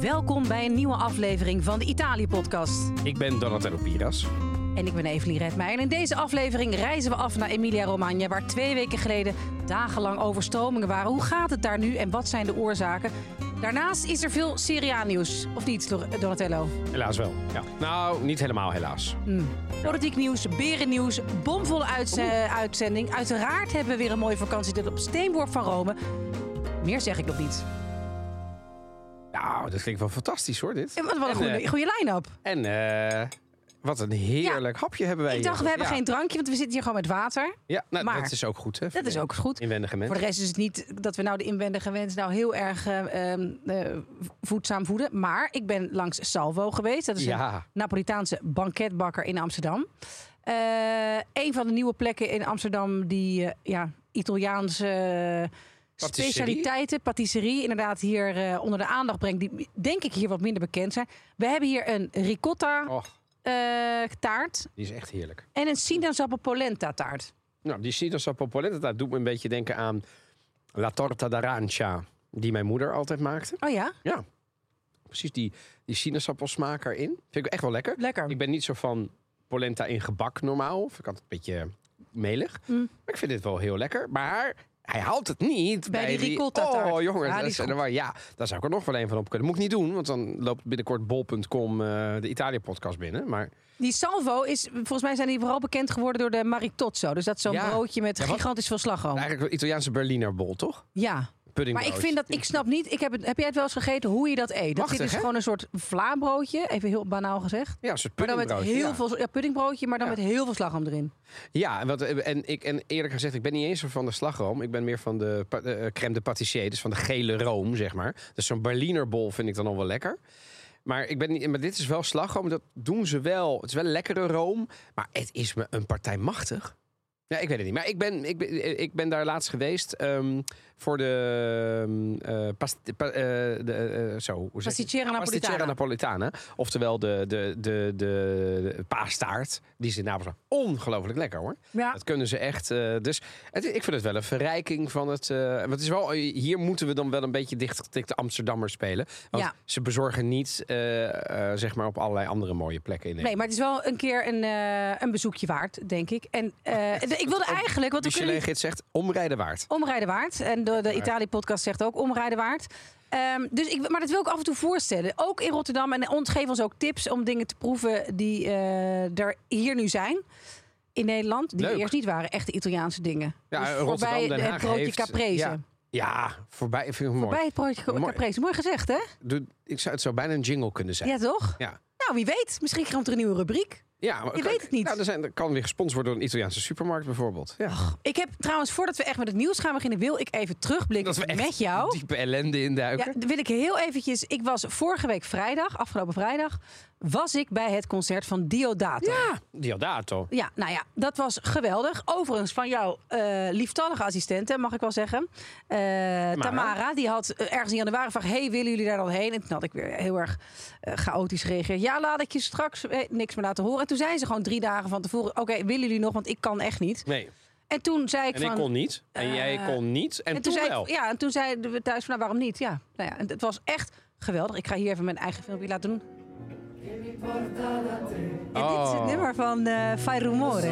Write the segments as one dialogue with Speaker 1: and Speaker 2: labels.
Speaker 1: Welkom bij een nieuwe aflevering van de Italië-podcast.
Speaker 2: Ik ben Donatello Piras.
Speaker 1: En ik ben Evelien Redmeijer. En in deze aflevering reizen we af naar Emilia-Romagna... waar twee weken geleden dagenlang overstromingen waren. Hoe gaat het daar nu en wat zijn de oorzaken? Daarnaast is er veel Serie A-nieuws. Of niet, Donatello?
Speaker 2: Helaas wel. Ja. Nou, niet helemaal helaas.
Speaker 1: Hmm. Politiek nieuws, berennieuws, bomvolle uitz- uitzending. Uiteraard hebben we weer een mooie vakantie op Steenworp van Rome. Meer zeg ik nog niet.
Speaker 2: Nou, dat klinkt wel fantastisch hoor, dit.
Speaker 1: En wat, wat een
Speaker 2: En,
Speaker 1: goede,
Speaker 2: eh,
Speaker 1: goede line-up.
Speaker 2: En eh, wat een heerlijk hapje hebben wij
Speaker 1: Ik
Speaker 2: hier.
Speaker 1: dacht, we hebben
Speaker 2: Ja.
Speaker 1: geen drankje, want we zitten hier gewoon met water.
Speaker 2: Ja, nou,
Speaker 1: maar-
Speaker 2: dat is ook goed, hè?
Speaker 1: Dat is ook goed.
Speaker 2: Inwendige mensen.
Speaker 1: Voor de rest is het niet dat we nou de inwendige wens nou heel erg eh, ehm, eh, voedzaam voeden. Maar ik ben langs Salvo geweest. Dat is een
Speaker 2: Ja,
Speaker 1: Napolitaanse banketbakker in Amsterdam. Eh, een van de nieuwe plekken in Amsterdam die eh, ja, Italiaanse eh,
Speaker 2: Patisserie?
Speaker 1: specialiteiten, patisserie, inderdaad hier eh, onder de aandacht brengt. Die denk ik hier wat minder bekend zijn. We hebben hier een ricotta eh, taart
Speaker 2: die is echt heerlijk.
Speaker 1: en een sinaasappel polenta taart.
Speaker 2: Nou, die sinaasappel polenta, dat doet me een beetje denken aan La Torta d'Arancia, die mijn moeder altijd maakte.
Speaker 1: Oh ja,
Speaker 2: Ja, precies die, die sinaasappelsmaak erin. Vind ik echt wel lekker.
Speaker 1: lekker.
Speaker 2: Ik ben niet zo van polenta in gebak normaal. Vind ik altijd een beetje melig.
Speaker 1: Mm.
Speaker 2: Maar ik vind dit wel heel lekker. Maar hij haalt het niet
Speaker 1: Bij die ricotta-taart.
Speaker 2: Oh, jongen.
Speaker 1: Ja,
Speaker 2: dat is, waar, ja, daar zou ik er nog wel een van op kunnen. Moet ik niet doen, want dan loopt binnenkort bol.com eh, de Italië-podcast binnen. Maar
Speaker 1: Die salvo is, volgens mij zijn die vooral bekend geworden door de maritozzo. Dus dat is zo'n
Speaker 2: Ja.
Speaker 1: broodje met
Speaker 2: Ja,
Speaker 1: gigantisch veel slagroom.
Speaker 2: eigenlijk Italiaanse Berliner bol, toch?
Speaker 1: Ja, maar ik vind dat, ik snap niet, ik heb, het, heb jij het wel eens gegeten hoe je dat eet? Dat dit is
Speaker 2: hè?
Speaker 1: gewoon een soort vlaambroodje, even heel banaal gezegd.
Speaker 2: Ja, een soort
Speaker 1: Maar dan met
Speaker 2: puddingbroodje.
Speaker 1: heel
Speaker 2: ja.
Speaker 1: veel, ja, puddingbroodje, maar dan
Speaker 2: Ja.
Speaker 1: met heel veel slagroom erin.
Speaker 2: Ja, en, wat, en, ik, en eerlijk gezegd, ik ben niet eens van de slagroom. Ik ben meer van de pa- eh, crème de pâtissier, dus van de gele room, zeg maar. Dus zo'n Berliner bol vind ik dan al wel lekker. Maar, ik ben niet, maar dit is wel slagroom, dat doen ze wel. Het is wel een lekkere room, maar het is me een partij machtig. Ja, ik weet het niet. Maar ik ben, ik ben, ik ben daar laatst geweest ehm, voor de... past, pa- eh, de eh, zo?
Speaker 1: Pasticcera Napolitana.
Speaker 2: Napolitana. Oftewel de, de, de, de, de paastaart. Die is in Napels ongelooflijk lekker hoor.
Speaker 1: Ja,
Speaker 2: Dat kunnen ze echt. dus het, ik vind het wel een verrijking van het. want het is wel, hier moeten we dan wel een beetje dicht tegen de Amsterdammers spelen. Want
Speaker 1: Ja.
Speaker 2: ze bezorgen niet zeg maar op allerlei andere mooie plekken in
Speaker 1: nee, maar het is wel een keer een, een bezoekje waard, denk ik. En de- ik wilde eigenlijk, kunnen
Speaker 2: Michelin gids zegt omrijden waard.
Speaker 1: Omrijden waard. En de, de Italië-podcast zegt ook omrijden waard. Ehm, dus ik, maar dat wil ik af en toe voorstellen. Ook in Rotterdam. En ons geef ons ook tips om dingen te proeven die eh, er hier nu zijn. In Nederland. Die eerst niet waren. Echte Italiaanse dingen.
Speaker 2: Ja,
Speaker 1: dus
Speaker 2: Rotterdam,
Speaker 1: voorbij het broodje
Speaker 2: heeft-
Speaker 1: caprese.
Speaker 2: ja. Ja, voorbij. Vind ik mooi.
Speaker 1: Voorbij het broodje
Speaker 2: Mooi.
Speaker 1: caprese. Mooi gezegd, hè?
Speaker 2: Ik zou het zo bijna een jingle kunnen zijn.
Speaker 1: Ja, toch?
Speaker 2: Ja.
Speaker 1: Nou, wie weet. Misschien komt er een nieuwe rubriek.
Speaker 2: Ja, maar
Speaker 1: Je weet het niet.
Speaker 2: Nou, er, zijn, er kan weer gesponsord worden door een Italiaanse supermarkt bijvoorbeeld. Ja.
Speaker 1: Ik heb trouwens, voordat we echt met het nieuws gaan beginnen... wil ik even terugblikken
Speaker 2: Dat we echt
Speaker 1: met jou.
Speaker 2: diepe ellende induiken.
Speaker 1: Ja, wil ik heel eventjes. Ik was vorige week vrijdag, afgelopen vrijdag, was ik bij het concert van Diodato.
Speaker 2: Ja, Diodato.
Speaker 1: Ja, nou ja, dat was geweldig. Overigens van jouw eh lieftallige assistente, mag ik wel zeggen. Eh, Tamara. die had eh, ergens in januari gevraagd... hey, willen jullie daar dan heen? En toen had ik weer heel erg chaotisch gereageerd. Ja, laat ik je straks eh, niks meer laten horen. En toen zei ze gewoon drie dagen van tevoren... oké, willen jullie nog? Want ik kan echt niet.
Speaker 2: Nee,
Speaker 1: En toen zei ik
Speaker 2: en
Speaker 1: van...
Speaker 2: ik kon niet. En jij kon niet. En,
Speaker 1: En
Speaker 2: toen,
Speaker 1: toen, zei
Speaker 2: wel.
Speaker 1: ik, ja, en toen zeiden we thuis van, nou, waarom niet? Ja, nou ja, en het was echt geweldig. Ik ga hier even mijn eigen filmpje laten doen. En dit is het
Speaker 2: Oh.
Speaker 1: nummer van eh Fai Rumore.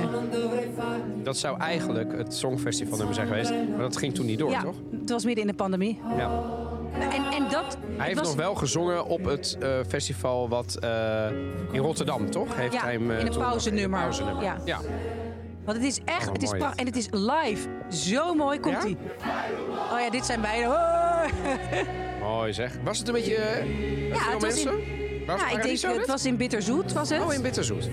Speaker 2: Dat zou eigenlijk het Songfestival nummer zijn geweest. Maar dat ging toen niet door,
Speaker 1: Ja,
Speaker 2: toch?
Speaker 1: het was midden in de pandemie.
Speaker 2: Ja.
Speaker 1: En, en dat
Speaker 2: Hij heeft
Speaker 1: was,
Speaker 2: nog wel gezongen op het eh, festival wat eh, in Rotterdam, toch? Heeft
Speaker 1: Ja,
Speaker 2: hij hem,
Speaker 1: in een pauzenummer.
Speaker 2: pauzenummer.
Speaker 1: Ja.
Speaker 2: ja.
Speaker 1: Want het is echt,
Speaker 2: Oh,
Speaker 1: het is prachtig. En het is live. Zo mooi komt
Speaker 2: Ja?
Speaker 1: hij. Oh ja, dit zijn beide. Oh.
Speaker 2: Mooi zeg. Was het een beetje... eh, veel
Speaker 1: het was
Speaker 2: mensen?
Speaker 1: in-
Speaker 2: Was,
Speaker 1: Ja, ik denk, het was in Bitterzoet, was het?
Speaker 2: Oh, in Bitterzoet.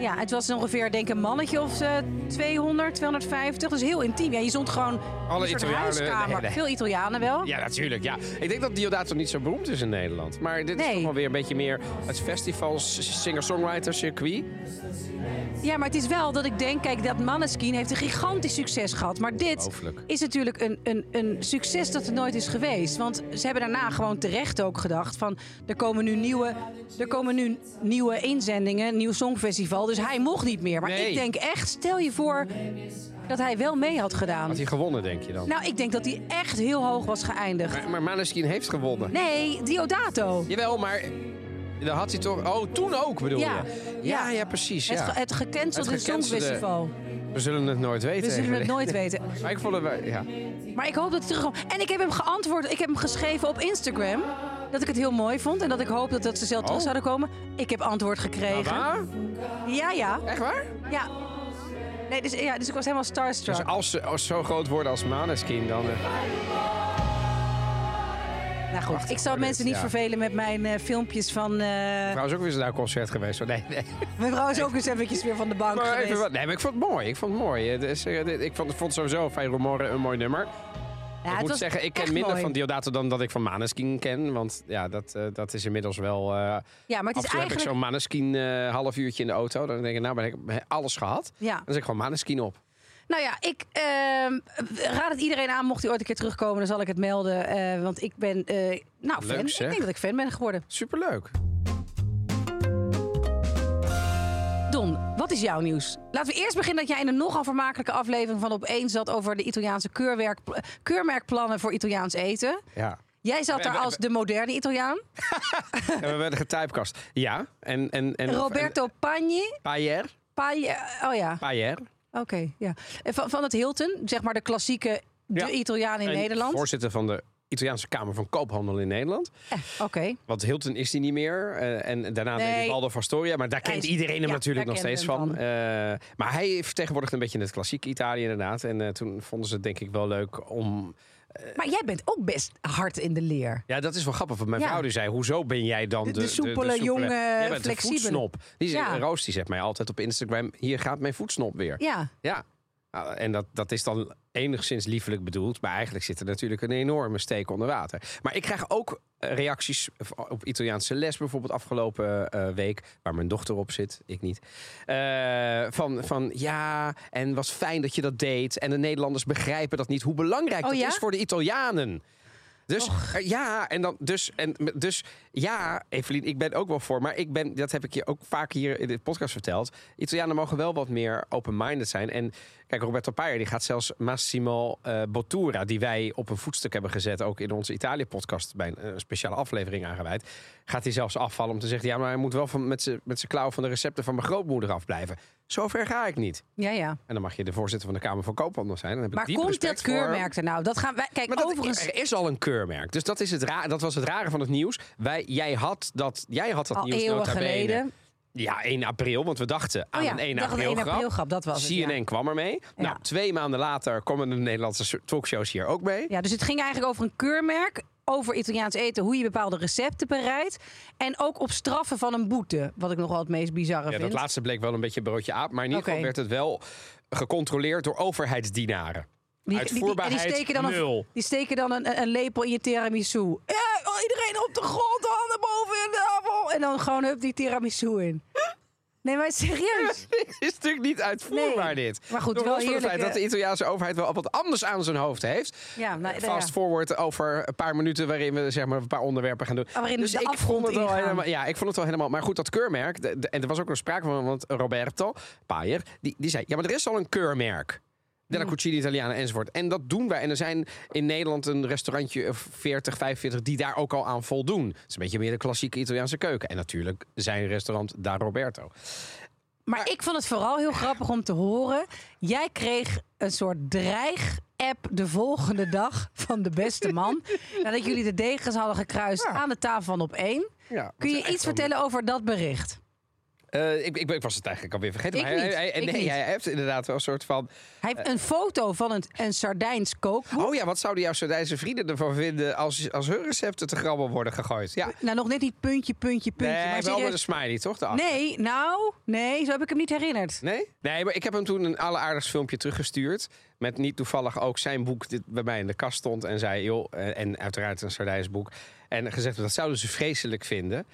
Speaker 1: Ja, het was ongeveer, denk ik, een mannetje of eh, 200, 250. Dus heel intiem. Ja, je stond gewoon
Speaker 2: Alle Italianen,
Speaker 1: huiskamer.
Speaker 2: nee, nee.
Speaker 1: Veel Italianen wel.
Speaker 2: Ja, natuurlijk. Ja. Ik denk dat Diodato niet zo beroemd is in Nederland. Maar dit is toch wel weer een beetje meer het festival singer-songwriter circuit.
Speaker 1: Ja, maar het is wel dat ik denk, kijk, dat Maneskin heeft een gigantisch succes gehad. Maar dit is natuurlijk een, een, een succes dat er nooit is geweest. Want ze hebben daarna gewoon terecht ook gedacht van... er komen nu nieuwe, er komen nu nieuwe inzendingen, nieuw songfestival. Dus hij mocht niet meer. Maar
Speaker 2: Nee.
Speaker 1: ik denk echt, stel je voor... dat hij wel mee had gedaan.
Speaker 2: Had hij gewonnen, denk je dan?
Speaker 1: Nou, ik denk dat hij echt heel hoog was geëindigd.
Speaker 2: Maar, maar Maneskin heeft gewonnen.
Speaker 1: Nee, Diodato.
Speaker 2: Jawel, maar dan had hij toch... Oh, toen ook bedoel
Speaker 1: Ja.
Speaker 2: je? Ja, ja, precies.
Speaker 1: Het,
Speaker 2: Ja.
Speaker 1: ge- het gecancelde Songfestival.
Speaker 2: We zullen het nooit weten.
Speaker 1: We zullen het nooit weten.
Speaker 2: Maar ik vond het wel... Ja.
Speaker 1: Maar ik hoop dat hij terugkomt. En ik heb hem geantwoord. Ik heb hem geschreven op Instagram. Dat ik het heel mooi vond. En dat ik hoop dat, dat ze zelf terug
Speaker 2: Oh.
Speaker 1: zouden komen. Ik heb antwoord gekregen.
Speaker 2: Waar?
Speaker 1: Ja, ja.
Speaker 2: Echt waar?
Speaker 1: Ja. Nee, dus, ja, dus ik was helemaal starstruck.
Speaker 2: Dus als ze als ze zo groot worden als Maneskin, dan... eh,
Speaker 1: nou goed, ik zal mensen
Speaker 2: dit,
Speaker 1: niet
Speaker 2: ja.
Speaker 1: vervelen met mijn eh, filmpjes van... eh
Speaker 2: Trouwens ook weer eens naar een concert geweest. hoor. Nee, nee.
Speaker 1: mijn vrouw is ook eens eventjes weer van de bank
Speaker 2: Maar,
Speaker 1: geweest.
Speaker 2: even wat- nee, maar ik vond het mooi. Ik vond het mooi. Het is, eh, dit- ik vond, vond sowieso van Rumore een mooi nummer. Ik moet zeggen, ik ken minder
Speaker 1: mooi.
Speaker 2: van Diodato dan dat ik van Maneskin ken. Want ja, dat, eh, dat is inmiddels wel... eh
Speaker 1: Ja, maar het
Speaker 2: af
Speaker 1: is
Speaker 2: en toe heb ik
Speaker 1: eigenlijk...
Speaker 2: zo'n Maneskin eh half uurtje in de auto. Dan denk ik, nou, ben ik alles gehad.
Speaker 1: Ja.
Speaker 2: Dan zet ik gewoon Maneskin op.
Speaker 1: Nou ja, ik ehm, raad het iedereen aan. Mocht hij ooit een keer terugkomen, dan zal ik het melden. want ik ben, nou, fan.
Speaker 2: Zeg.
Speaker 1: Ik denk dat ik fan ben geworden.
Speaker 2: Superleuk.
Speaker 1: Wat is jouw nieuws? Laten we eerst beginnen dat jij in een nogal vermakelijke aflevering van Op1 zat over de Italiaanse keurwerk, keurmerkplannen voor Italiaans eten.
Speaker 2: Ja.
Speaker 1: Jij zat daar als de moderne Italiaan.
Speaker 2: En we werden getypecast. Ja. En, en, en,
Speaker 1: Roberto Pagni.
Speaker 2: Payer.
Speaker 1: Pagni oh ja,
Speaker 2: Payer.
Speaker 1: oké. ja. En Van, van het Hilton, zeg maar de klassieke de
Speaker 2: Ja.
Speaker 1: Italiaan in
Speaker 2: En
Speaker 1: Nederland.
Speaker 2: Voorzitter van de Italiaanse Kamer van Koophandel in Nederland.
Speaker 1: Eh, oké.
Speaker 2: Want Hilton is die niet meer. eh, en daarna deed hij
Speaker 1: Nee.
Speaker 2: Waldo Astoria. Maar daar kent
Speaker 1: is-
Speaker 2: iedereen hem
Speaker 1: ja,
Speaker 2: natuurlijk nog steeds van. Eh, maar hij vertegenwoordigt een beetje het klassieke Italië inderdaad. En toen vonden ze het denk ik wel leuk om...
Speaker 1: Maar jij bent ook best hard in de leer.
Speaker 2: Ja, dat is wel grappig. Want mijn
Speaker 1: Ja.
Speaker 2: vrouw die zei, hoezo ben jij dan de...
Speaker 1: De- de soepele, jonge,
Speaker 2: Jij bent
Speaker 1: flexibele.
Speaker 2: de. Die,
Speaker 1: Ja.
Speaker 2: Roos die zegt mij altijd op Instagram... Hier gaat mijn voedsnop weer.
Speaker 1: Ja.
Speaker 2: Ja. Nou, en dat, dat is dan enigszins liefelijk bedoeld. Maar eigenlijk zit er natuurlijk een enorme steek onder water. Maar ik krijg ook eh, reacties op Italiaanse les bijvoorbeeld afgelopen eh, week. Waar mijn dochter op zit, ik niet. Eh, van, van ja, en was fijn dat je dat deed. En de Nederlanders begrijpen dat niet. Hoe belangrijk
Speaker 1: Oh
Speaker 2: dat
Speaker 1: ja?
Speaker 2: is voor de Italianen. Dus eh, ja, en dan dus en dus ja, Evelien, ik ben ook wel voor, maar ik ben dat heb ik je ook vaak hier in de podcast verteld. Italianen mogen wel wat meer open-minded zijn en kijk, Roberto Paier die gaat zelfs Massimo eh, Bottura, die wij op een voetstuk hebben gezet, ook in onze Italië-podcast bij een, eh, speciale aflevering aangeweid, gaat hij zelfs afvallen om te zeggen, ja, maar hij moet wel van met zijn klauw van de recepten van mijn grootmoeder afblijven. Zover ga ik niet.
Speaker 1: Ja, ja.
Speaker 2: En dan mag je de voorzitter van de Kamer van Koophandel zijn. Dan heb
Speaker 1: Maar komt dat
Speaker 2: voor-
Speaker 1: keurmerk er nou? Dat gaan wij. Kijk,
Speaker 2: maar dat,
Speaker 1: overigens.
Speaker 2: er is al een keurmerk. Dus dat, is het ra dat was het rare van het nieuws. Wij, jij, had dat, jij had dat
Speaker 1: Al
Speaker 2: nieuws
Speaker 1: eeuwen geleden.
Speaker 2: Ja, 1 april. Want we dachten aan
Speaker 1: Oh ja,
Speaker 2: een 1
Speaker 1: dacht een
Speaker 2: april
Speaker 1: 1
Speaker 2: grap.
Speaker 1: april grap, dat was het,
Speaker 2: CNN
Speaker 1: ja.
Speaker 2: kwam ermee. Nou, twee maanden later komen de Nederlandse talkshows hier ook mee.
Speaker 1: Ja, dus het ging eigenlijk over een keurmerk. Over Italiaans eten, hoe je bepaalde recepten bereidt. En ook op straffen van een boete. Wat ik nog wel het meest bizarre
Speaker 2: Ja,
Speaker 1: vind.
Speaker 2: dat laatste bleek wel een beetje broodje aap. Maar in ieder geval werd het wel gecontroleerd door overheidsdienaren.
Speaker 1: Die,
Speaker 2: Uitvoerbaarheid
Speaker 1: steken dan,
Speaker 2: nul.
Speaker 1: een, die steken dan een, een lepel in je tiramisu. Ja, oh, iedereen op de grond, handen boven in de appel. En dan gewoon hup die tiramisu in. Nee, maar serieus.
Speaker 2: Het is natuurlijk niet uitvoerbaar
Speaker 1: Nee.
Speaker 2: dit.
Speaker 1: Maar goed,
Speaker 2: Door
Speaker 1: wel
Speaker 2: het feit dat de Italiaanse overheid wel wat anders aan zijn hoofd heeft.
Speaker 1: Ja, nou,
Speaker 2: Fast forward over een paar minuten waarin we zeg maar een paar onderwerpen gaan doen.
Speaker 1: Waarin
Speaker 2: dus
Speaker 1: de
Speaker 2: ik vond het wel helemaal, ja, ik vond het wel helemaal. Maar goed, dat keurmerk, de- de- en er was ook nog sprake van, want Roberto Paier, die, die zei, ja, maar er is al een keurmerk. Della
Speaker 1: Hmm.
Speaker 2: Cucina Italiana enzovoort. En dat doen wij. En er zijn in Nederland een restaurantje of 40, 45 die daar ook al aan voldoen. Het is een beetje meer de klassieke Italiaanse keuken. En natuurlijk zijn restaurant Da Roberto.
Speaker 1: Maar ik vond het vooral heel grappig om te horen. Jij kreeg een soort dreig-app de volgende dag van de beste man. nadat jullie de degens hadden gekruist
Speaker 2: Ja.
Speaker 1: aan de tafel van op één.
Speaker 2: Ja,
Speaker 1: Kun je iets vertellen over dat bericht?
Speaker 2: Eh, ik, ik, ik was het eigenlijk alweer vergeten.
Speaker 1: Ik
Speaker 2: maar hij-
Speaker 1: niet,
Speaker 2: hij,
Speaker 1: ik
Speaker 2: nee,
Speaker 1: niet.
Speaker 2: hij heeft inderdaad wel een soort van...
Speaker 1: Hij heeft een foto van een, een Sardijns kookboek.
Speaker 2: Oh ja, wat zouden jouw Sardijnse vrienden ervan vinden als, als hun recepten te grabbel worden gegooid? Ja,
Speaker 1: Nou, nog net niet puntje, puntje, puntje.
Speaker 2: nee,
Speaker 1: maar
Speaker 2: wel met een smiley, toch? daarachter?
Speaker 1: Nee, nou, nee, zo heb ik hem niet herinnerd.
Speaker 2: Nee? Nee, maar ik heb hem toen een alleraardigst filmpje teruggestuurd. Met niet toevallig ook zijn boek dit bij mij in de kast stond. En zei, joh, eh, en uiteraard een Sardijns boek. En gezegd, dat zouden ze vreselijk vinden.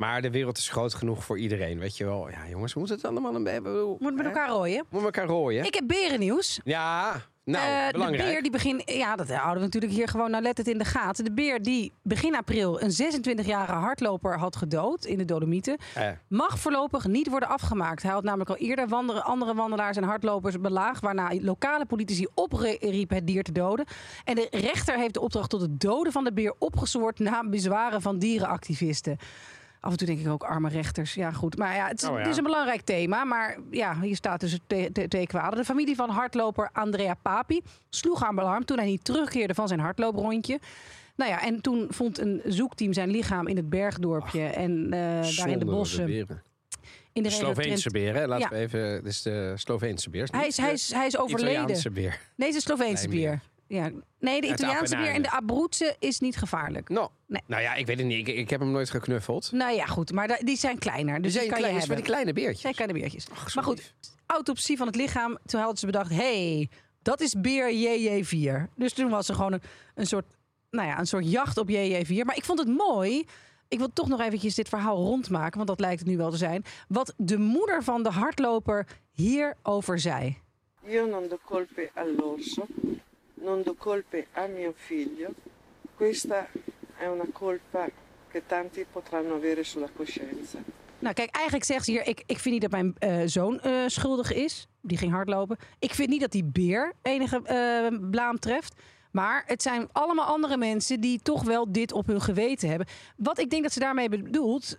Speaker 2: Maar de wereld is groot genoeg voor iedereen, weet je wel. Ja, jongens, we moeten het allemaal een beetje...
Speaker 1: Moet met elkaar rooien.
Speaker 2: Moet elkaar rooien.
Speaker 1: Ik heb berennieuws.
Speaker 2: Ja, Nou,
Speaker 1: Eh, de
Speaker 2: belangrijk.
Speaker 1: beer die begin, ja, dat houden we natuurlijk hier gewoon nauwlettend in de gaten. De beer die begin april een 26-jarige hardloper had gedood in de Dolomieten,
Speaker 2: Eh,
Speaker 1: mag voorlopig niet worden afgemaakt. Hij had namelijk al eerder wandelen, andere wandelaars en hardlopers belaagd, waarna lokale politici opriepen het dier te doden. En de rechter heeft de opdracht tot het doden van de beer opgezoord na bezwaren van dierenactivisten. Af en toe denk ik ook arme rechters. Ja, goed. Maar ja, het, is-
Speaker 2: Oh, ja.
Speaker 1: het is een belangrijk thema. Maar ja, hier staat dus twee kwaden. De familie van hardloper Andrea Papi sloeg aan alarm toen hij niet terugkeerde van zijn hardlooprondje. Nou ja, en toen vond een zoekteam zijn lichaam in het bergdorpje. en eh, daar in de bossen.
Speaker 2: beren.
Speaker 1: in de
Speaker 2: De Sloveense beer, hè? Laten
Speaker 1: Ja.
Speaker 2: we even... Dit is de Sloveense beer.
Speaker 1: Hij is, hij, is, hij is overleden.
Speaker 2: Italiaanse beer.
Speaker 1: Nee, het is een Sloveense
Speaker 2: Nee,
Speaker 1: bier. Ja. Nee, de Italiaanse bier en de. Abruzze is niet gevaarlijk.
Speaker 2: Nou,
Speaker 1: Nee.
Speaker 2: nou ja, ik weet het niet. Ik, ik heb hem nooit geknuffeld.
Speaker 1: Nou ja, goed. Maar die zijn kleiner. Dus die
Speaker 2: zijn
Speaker 1: kan
Speaker 2: klein,
Speaker 1: hebben.
Speaker 2: die kleine beertjes.
Speaker 1: Zijn kleine beertjes.
Speaker 2: Ach,
Speaker 1: maar goed, autopsie van het lichaam. Toen hadden ze bedacht, hey, dat is beer JJ4. Dus toen was er gewoon een, een, soort, nou ja, een soort jacht op JJ4. Maar ik vond het mooi. Ik wil toch nog eventjes dit verhaal rondmaken, want dat lijkt het nu wel te zijn. Wat de moeder van de hardloper hierover zei.
Speaker 3: Io non do colpe all'orso, non do colpe a mio figlio. Questa è una colpa che tanti potranno avere sulla coscienza.
Speaker 1: Nou, kijk, eigenlijk zegt ze hier: ik, ik vind niet dat mijn eh, zoon eh, schuldig is. Die ging hardlopen. Ik vind niet dat die beer enige eh, blaam treft. Maar het zijn allemaal andere mensen die toch wel dit op hun geweten hebben. Wat ik denk dat ze daarmee bedoelt,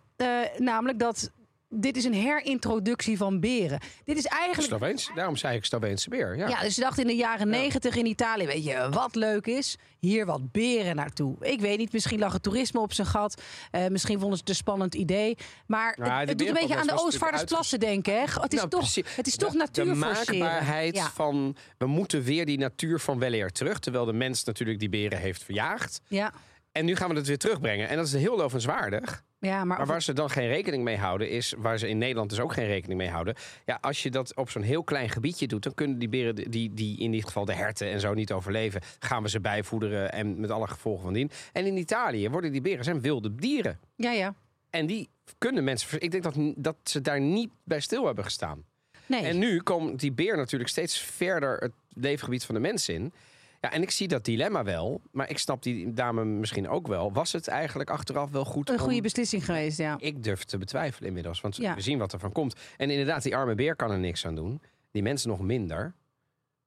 Speaker 1: namelijk dat dit is een herintroductie van beren. Dit is eigenlijk
Speaker 2: Sloveens. Daarom zei ik Sloveense beer. Ja.
Speaker 1: ja, dus ze dachten in de jaren negentig in Italië, weet je wat leuk is? Hier wat beren naartoe. Ik weet niet, misschien lag het toerisme op zijn gat. Eh, misschien vonden ze het een spannend idee. Maar
Speaker 2: Nou,
Speaker 1: het, doet een beetje aan de Oostvaardersplassen denken. Hè? Het is
Speaker 2: Nou,
Speaker 1: toch,
Speaker 2: precies.
Speaker 1: het is toch
Speaker 2: De-. De maakbaarheid
Speaker 1: Ja.
Speaker 2: van... We moeten weer die natuur van weleer terug. Terwijl de mens natuurlijk die beren heeft verjaagd.
Speaker 1: Ja,
Speaker 2: En nu gaan we het weer terugbrengen. En dat is heel lovenswaardig.
Speaker 1: Ja maar,
Speaker 2: waar ze dan geen rekening mee houden, is waar ze in Nederland dus ook geen rekening mee houden. Ja, als je dat op zo'n heel klein gebiedje doet, dan kunnen die beren, die, die in dit geval de herten en zo niet overleven. Gaan we ze bijvoederen en met alle gevolgen van dien. En in Italië worden die beren zijn wilde dieren.
Speaker 1: ja, ja.
Speaker 2: En die kunnen mensen. Ik denk dat, dat ze daar niet bij stil hebben gestaan.
Speaker 1: Nee.
Speaker 2: En nu komt die beer natuurlijk steeds verder het leefgebied van de mens in. Ja, en ik zie dat dilemma wel. Maar ik snap die dame misschien ook wel. Was het eigenlijk achteraf wel goed
Speaker 1: een
Speaker 2: om-
Speaker 1: goede beslissing geweest, ja.
Speaker 2: ik durf te betwijfelen inmiddels. Want
Speaker 1: Ja.
Speaker 2: we zien wat er van komt. En inderdaad, die arme beer kan er niks aan doen. Die mensen nog minder.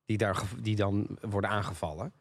Speaker 2: Die, daar, die dan worden aangevallen.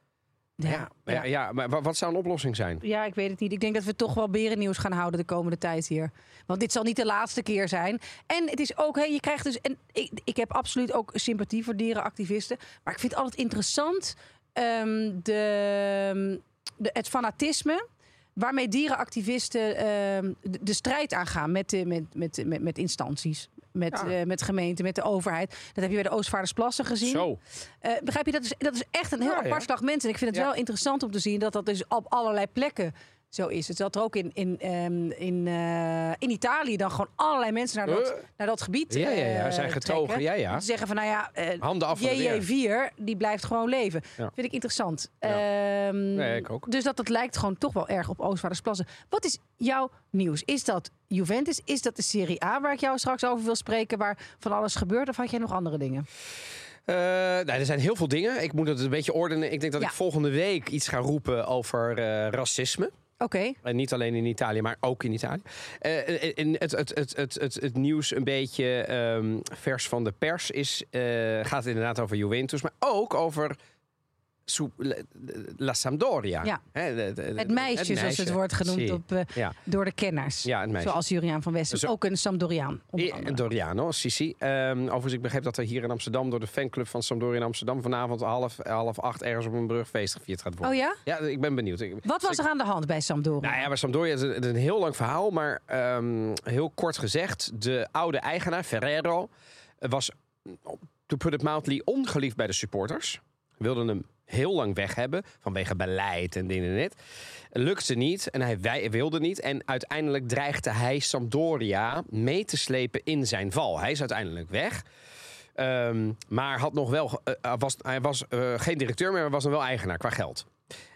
Speaker 2: Ja, ja. ja, maar wa- wat zou een oplossing zijn?
Speaker 1: Ja, ik weet het niet. Ik denk dat we toch wel berennieuws gaan houden de komende tijd hier. Want dit zal niet de laatste keer zijn. En het is ook, hè, je krijgt dus. En ik, ik heb absoluut ook sympathie voor dierenactivisten. Maar ik vind het altijd interessant ehm, de, de, het fanatisme. Waarmee dierenactivisten ehm, de, de strijd aangaan met, de, met, met, met, met instanties. Met,
Speaker 2: Ja.
Speaker 1: eh, met gemeenten, met de overheid. Dat heb je bij de Oostvaardersplassen gezien.
Speaker 2: Zo.
Speaker 1: Eh, begrijp je, dat is, dat is echt een heel
Speaker 2: Ja, ja.
Speaker 1: apart slag mensen. En ik vind het wel interessant om te zien dat dat dus op allerlei plekken zo is. Het zat er ook in, in, ehm, in, eh, in Italië dan gewoon allerlei mensen naar dat, naar dat gebied
Speaker 2: Ja, ja, ja,
Speaker 1: eh,
Speaker 2: zijn getogen.
Speaker 1: trekken.
Speaker 2: Ja, ja.
Speaker 1: Te zeggen van, nou ja, eh,
Speaker 2: Handen af van de beer.
Speaker 1: JJ4, die blijft gewoon leven.
Speaker 2: Ja.
Speaker 1: Vind ik interessant.
Speaker 2: Ja.
Speaker 1: Ehm,
Speaker 2: Nee, ik ook.
Speaker 1: Dus dat, dat lijkt gewoon toch wel erg op Oostvaardersplassen. Wat is jouw nieuws? Is dat Juventus? Is dat de Serie A waar ik jou straks over wil spreken? Waar van alles gebeurt? Of had jij nog andere dingen?
Speaker 2: Eh, nou, er zijn heel veel dingen. Ik moet het een beetje ordenen. Ik denk dat
Speaker 1: Ja.
Speaker 2: ik volgende week iets ga roepen over racisme.
Speaker 1: Oké.
Speaker 2: En niet alleen in Italië, maar ook in Italië. Eh, en het, het, het, het, nieuws een beetje ehm, vers van de pers is, eh, gaat inderdaad over Juventus, maar ook over La- Sampdoria.
Speaker 1: Ja.
Speaker 2: Hè, de- de-
Speaker 1: Het meisje, zoals
Speaker 2: meisje.
Speaker 1: het wordt genoemd op, eh,
Speaker 2: Ja.
Speaker 1: door de kenners.
Speaker 2: Ja.
Speaker 1: Zoals Juriaan van Westen.
Speaker 2: Zo-
Speaker 1: Ook een Sampdoriaan. andere.
Speaker 2: Doriano, Sissi. Ehm overigens, ik begreep dat er hier in Amsterdam door de fanclub van Sampdoria in Amsterdam vanavond half, half acht ergens op een brug feest gevierd gaat worden.
Speaker 1: Oh ja?
Speaker 2: Ja, ik ben benieuwd. Ik-
Speaker 1: Wat was er aan de hand bij Sampdoria?
Speaker 2: Nou ja, bij Sampdoria is het het is een heel lang verhaal, maar ehm, heel kort gezegd, de oude eigenaar Ferrero was, to put it mildly, ongeliefd bij de supporters. Wilden hem heel lang weg hebben vanwege beleid en dingen en dit. Lukte niet en hij wij- wilde niet. En uiteindelijk dreigde hij Sampdoria mee te slepen in zijn val. Hij is uiteindelijk weg. Ehm, maar had nog wel, eh, eh, was, hij was eh, geen directeur meer, maar was nog wel eigenaar qua geld.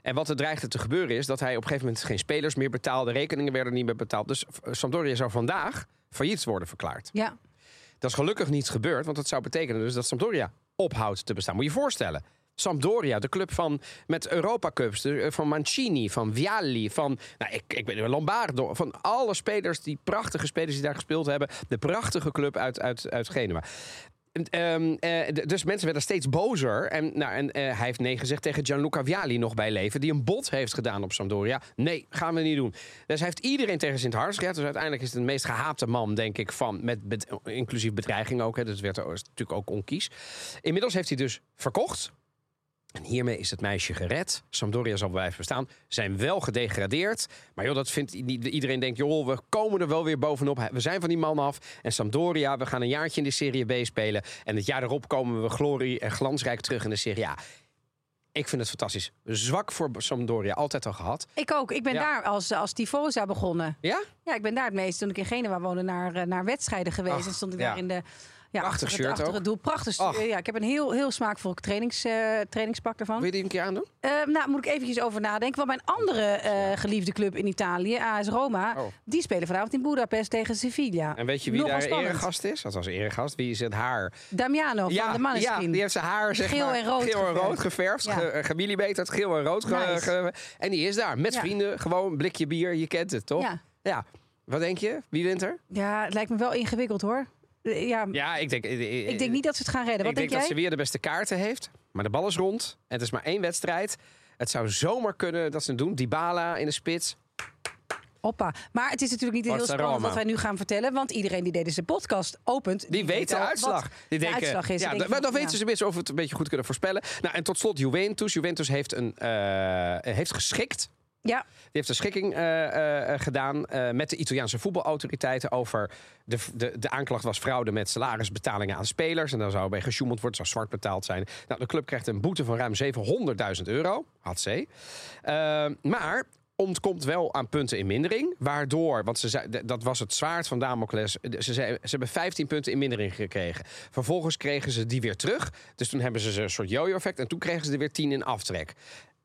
Speaker 2: En wat er dreigde te gebeuren is dat hij op een gegeven moment geen spelers meer betaalde. Rekeningen werden niet meer betaald. Dus Sampdoria zou vandaag failliet worden verklaard.
Speaker 1: Ja,
Speaker 2: Dat is gelukkig niet gebeurd, want dat zou betekenen dus dat Sampdoria ophoudt te bestaan. Moet je je voorstellen. Sampdoria, de club van met Europa Cups, eh, van Mancini, van Vialli, van nou, ik, ik ben Lombardo, van alle spelers, die prachtige spelers die daar gespeeld hebben, de prachtige club uit, uit, uit Genua. En, ehm, eh, dus mensen werden steeds bozer. En, nou, en eh, hij heeft nee gezegd tegen Gianluca Vialli nog bij leven. Die een bot heeft gedaan op Sampdoria. Nee, gaan we niet doen. Dus hij heeft iedereen tegen zijn hart gezet. Dus uiteindelijk is het de meest gehate man, denk ik, van. Met, inclusief bedreiging ook. Hè. Dat werd is natuurlijk ook onkies. Inmiddels heeft hij dus verkocht. En hiermee is het meisje gered. Sampdoria zal blijven bestaan. Zijn wel gedegradeerd. Maar joh, dat vindt niet iedereen denkt, joh, we komen er wel weer bovenop. We zijn van die man af. En Sampdoria, we gaan een jaartje in de Serie B spelen. En het jaar erop komen we glorie en glansrijk terug in de Serie A. Ik vind het fantastisch. Zwak voor Sampdoria, altijd al gehad.
Speaker 1: Ik ook. Ik ben
Speaker 2: Ja.
Speaker 1: daar als, als Tifosa begonnen.
Speaker 2: Ja?
Speaker 1: Ja, ik ben daar het meest. Toen ik in Genua woonde, naar, eh, naar wedstrijden geweest.
Speaker 2: Ach,
Speaker 1: en stond ik
Speaker 2: ja.
Speaker 1: daar in de... Ja,
Speaker 2: Prachtig shirt
Speaker 1: achter
Speaker 2: ook.
Speaker 1: het doel. Prachtig.
Speaker 2: Ach.
Speaker 1: Ja, ik heb een heel, heel smaakvol trainings, eh, trainingspak ervan.
Speaker 2: Wil je die een keer aandoen?
Speaker 1: Eh, nou, moet ik eventjes over nadenken. Want mijn andere eh, geliefde club in Italië, AS Roma...
Speaker 2: Oh.
Speaker 1: die spelen vanavond in Budapest tegen Sevilla.
Speaker 2: En weet je wie
Speaker 1: Nogal
Speaker 2: daar eregast is? Althans, eregast. Wie is het haar?
Speaker 1: Damiano van de
Speaker 2: ja,
Speaker 1: Maneskin.
Speaker 2: die heeft zijn haar zeg
Speaker 1: Geel
Speaker 2: maar,
Speaker 1: en rood
Speaker 2: geel en
Speaker 1: geverfd.
Speaker 2: rood geverfd.
Speaker 1: Ja.
Speaker 2: ge- Gemillimeterd, geel en rood. ge-
Speaker 1: Nice.
Speaker 2: ge- en die is daar met
Speaker 1: Ja.
Speaker 2: vrienden. Gewoon een blikje bier. Je kent het, toch?
Speaker 1: Ja.
Speaker 2: ja. Wat denk je? Wie wint er?
Speaker 1: ja, het lijkt me wel ingewikkeld hoor. Eh, Ja,
Speaker 2: Ja, ik denk... eh,
Speaker 1: ik denk niet dat ze het gaan redden.
Speaker 2: Ik
Speaker 1: Wat
Speaker 2: denk
Speaker 1: denk,
Speaker 2: dat
Speaker 1: jij?
Speaker 2: Sevilla de beste kaarten heeft. Maar de bal is rond. En het is maar één wedstrijd. Het zou zomaar kunnen dat ze het doen. Dybala in de spits.
Speaker 1: Hoppa. Maar het is natuurlijk niet heel spannend wat wij nu gaan vertellen. Want iedereen die deze podcast opent...
Speaker 2: Die weet de uitslag. Die
Speaker 1: de
Speaker 2: denken,
Speaker 1: uitslag is.
Speaker 2: Ja, dan, weten ze minstens of we het een beetje goed kunnen voorspellen. Nou, en tot slot Juventus. Juventus heeft, een, eh, heeft geschikt.
Speaker 1: Ja,
Speaker 2: Die heeft een schikking eh, eh, gedaan eh, met de Italiaanse voetbalautoriteiten over de, de, de aanklacht was fraude met salarisbetalingen aan spelers. En daar zou bij gesjoemeld worden, zou zwart betaald zijn. Nou, de club krijgt een boete van ruim 700.000 euro. Had ze. Eh, maar ontkomt wel aan punten in mindering. Waardoor, want ze zei, dat was het zwaard van Damocles. Ze, zei, ze hebben 15 punten in mindering gekregen. Vervolgens kregen ze die weer terug. Dus toen hebben ze een soort yo-yo-effect. En toen kregen ze er weer 10 in aftrek.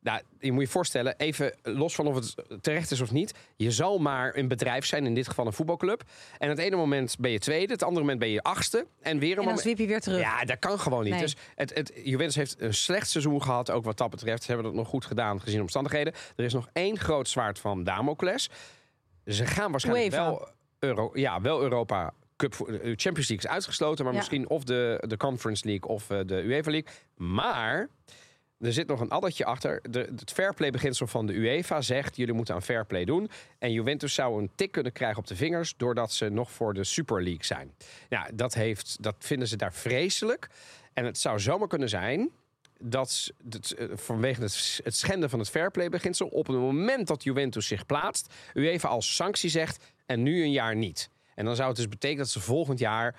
Speaker 2: Nou, je moet je voorstellen, even los van of het terecht is of niet. Je zal maar een bedrijf zijn, in dit geval een voetbalclub. En het ene moment ben je tweede, het andere moment ben je achtste. En weer een
Speaker 1: en dan
Speaker 2: moment.
Speaker 1: je weer terug.
Speaker 2: Ja, dat kan gewoon niet.
Speaker 1: Nee.
Speaker 2: Dus het, het, Juventus heeft een slecht seizoen gehad, ook wat dat betreft. Ze hebben dat nog goed gedaan, gezien de omstandigheden. Er is nog één groot zwaard van Damocles. Ze gaan waarschijnlijk wel, Euro, ja, wel Europa Cup, de Champions League is uitgesloten, maar
Speaker 1: Ja.
Speaker 2: misschien of de, de Conference League of eh, de UEFA League. Maar er zit nog een addertje achter. De, het fairplay-beginsel van de UEFA zegt... jullie moeten aan fairplay doen. En Juventus zou een tik kunnen krijgen op de vingers... doordat ze nog voor de Super League zijn. Ja, dat, heeft, dat vinden ze daar vreselijk. En het zou zomaar kunnen zijn... dat eh, vanwege het, het schenden van het fairplay-beginsel... op het moment dat Juventus zich plaatst... UEFA als sanctie zegt en nu een jaar niet. En dan zou het dus betekenen dat ze volgend jaar...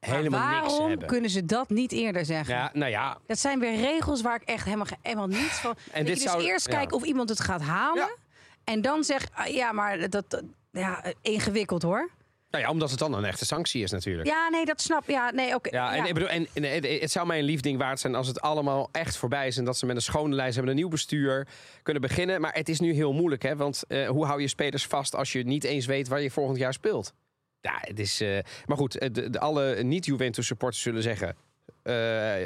Speaker 2: Helemaal niks
Speaker 1: waarom
Speaker 2: hebben.
Speaker 1: kunnen ze dat niet eerder zeggen?
Speaker 2: Ja, nou ja,
Speaker 1: Dat zijn weer regels waar ik echt helemaal, helemaal niets van...
Speaker 2: En dit
Speaker 1: je dus
Speaker 2: zou-
Speaker 1: eerst
Speaker 2: ja.
Speaker 1: kijkt of iemand het gaat halen...
Speaker 2: Ja.
Speaker 1: en dan zegt, ah, ja, maar dat, ja, ingewikkeld hoor.
Speaker 2: nou ja, omdat het dan een echte sanctie is natuurlijk.
Speaker 1: Ja, nee, dat snap Ja, nee, oké.
Speaker 2: Ja, en,
Speaker 1: ja.
Speaker 2: Ik bedoel, en, en het, zou mij een lief ding waard zijn als het allemaal echt voorbij is. En dat ze met een schone lijst hebben, een nieuw bestuur kunnen beginnen. Maar het is nu heel moeilijk, hè? Want eh, hoe hou je spelers vast als je niet eens weet waar je volgend jaar speelt? Ja, het is. eh, maar goed, eh, de, de, alle niet-Juventus supporters zullen zeggen. eh,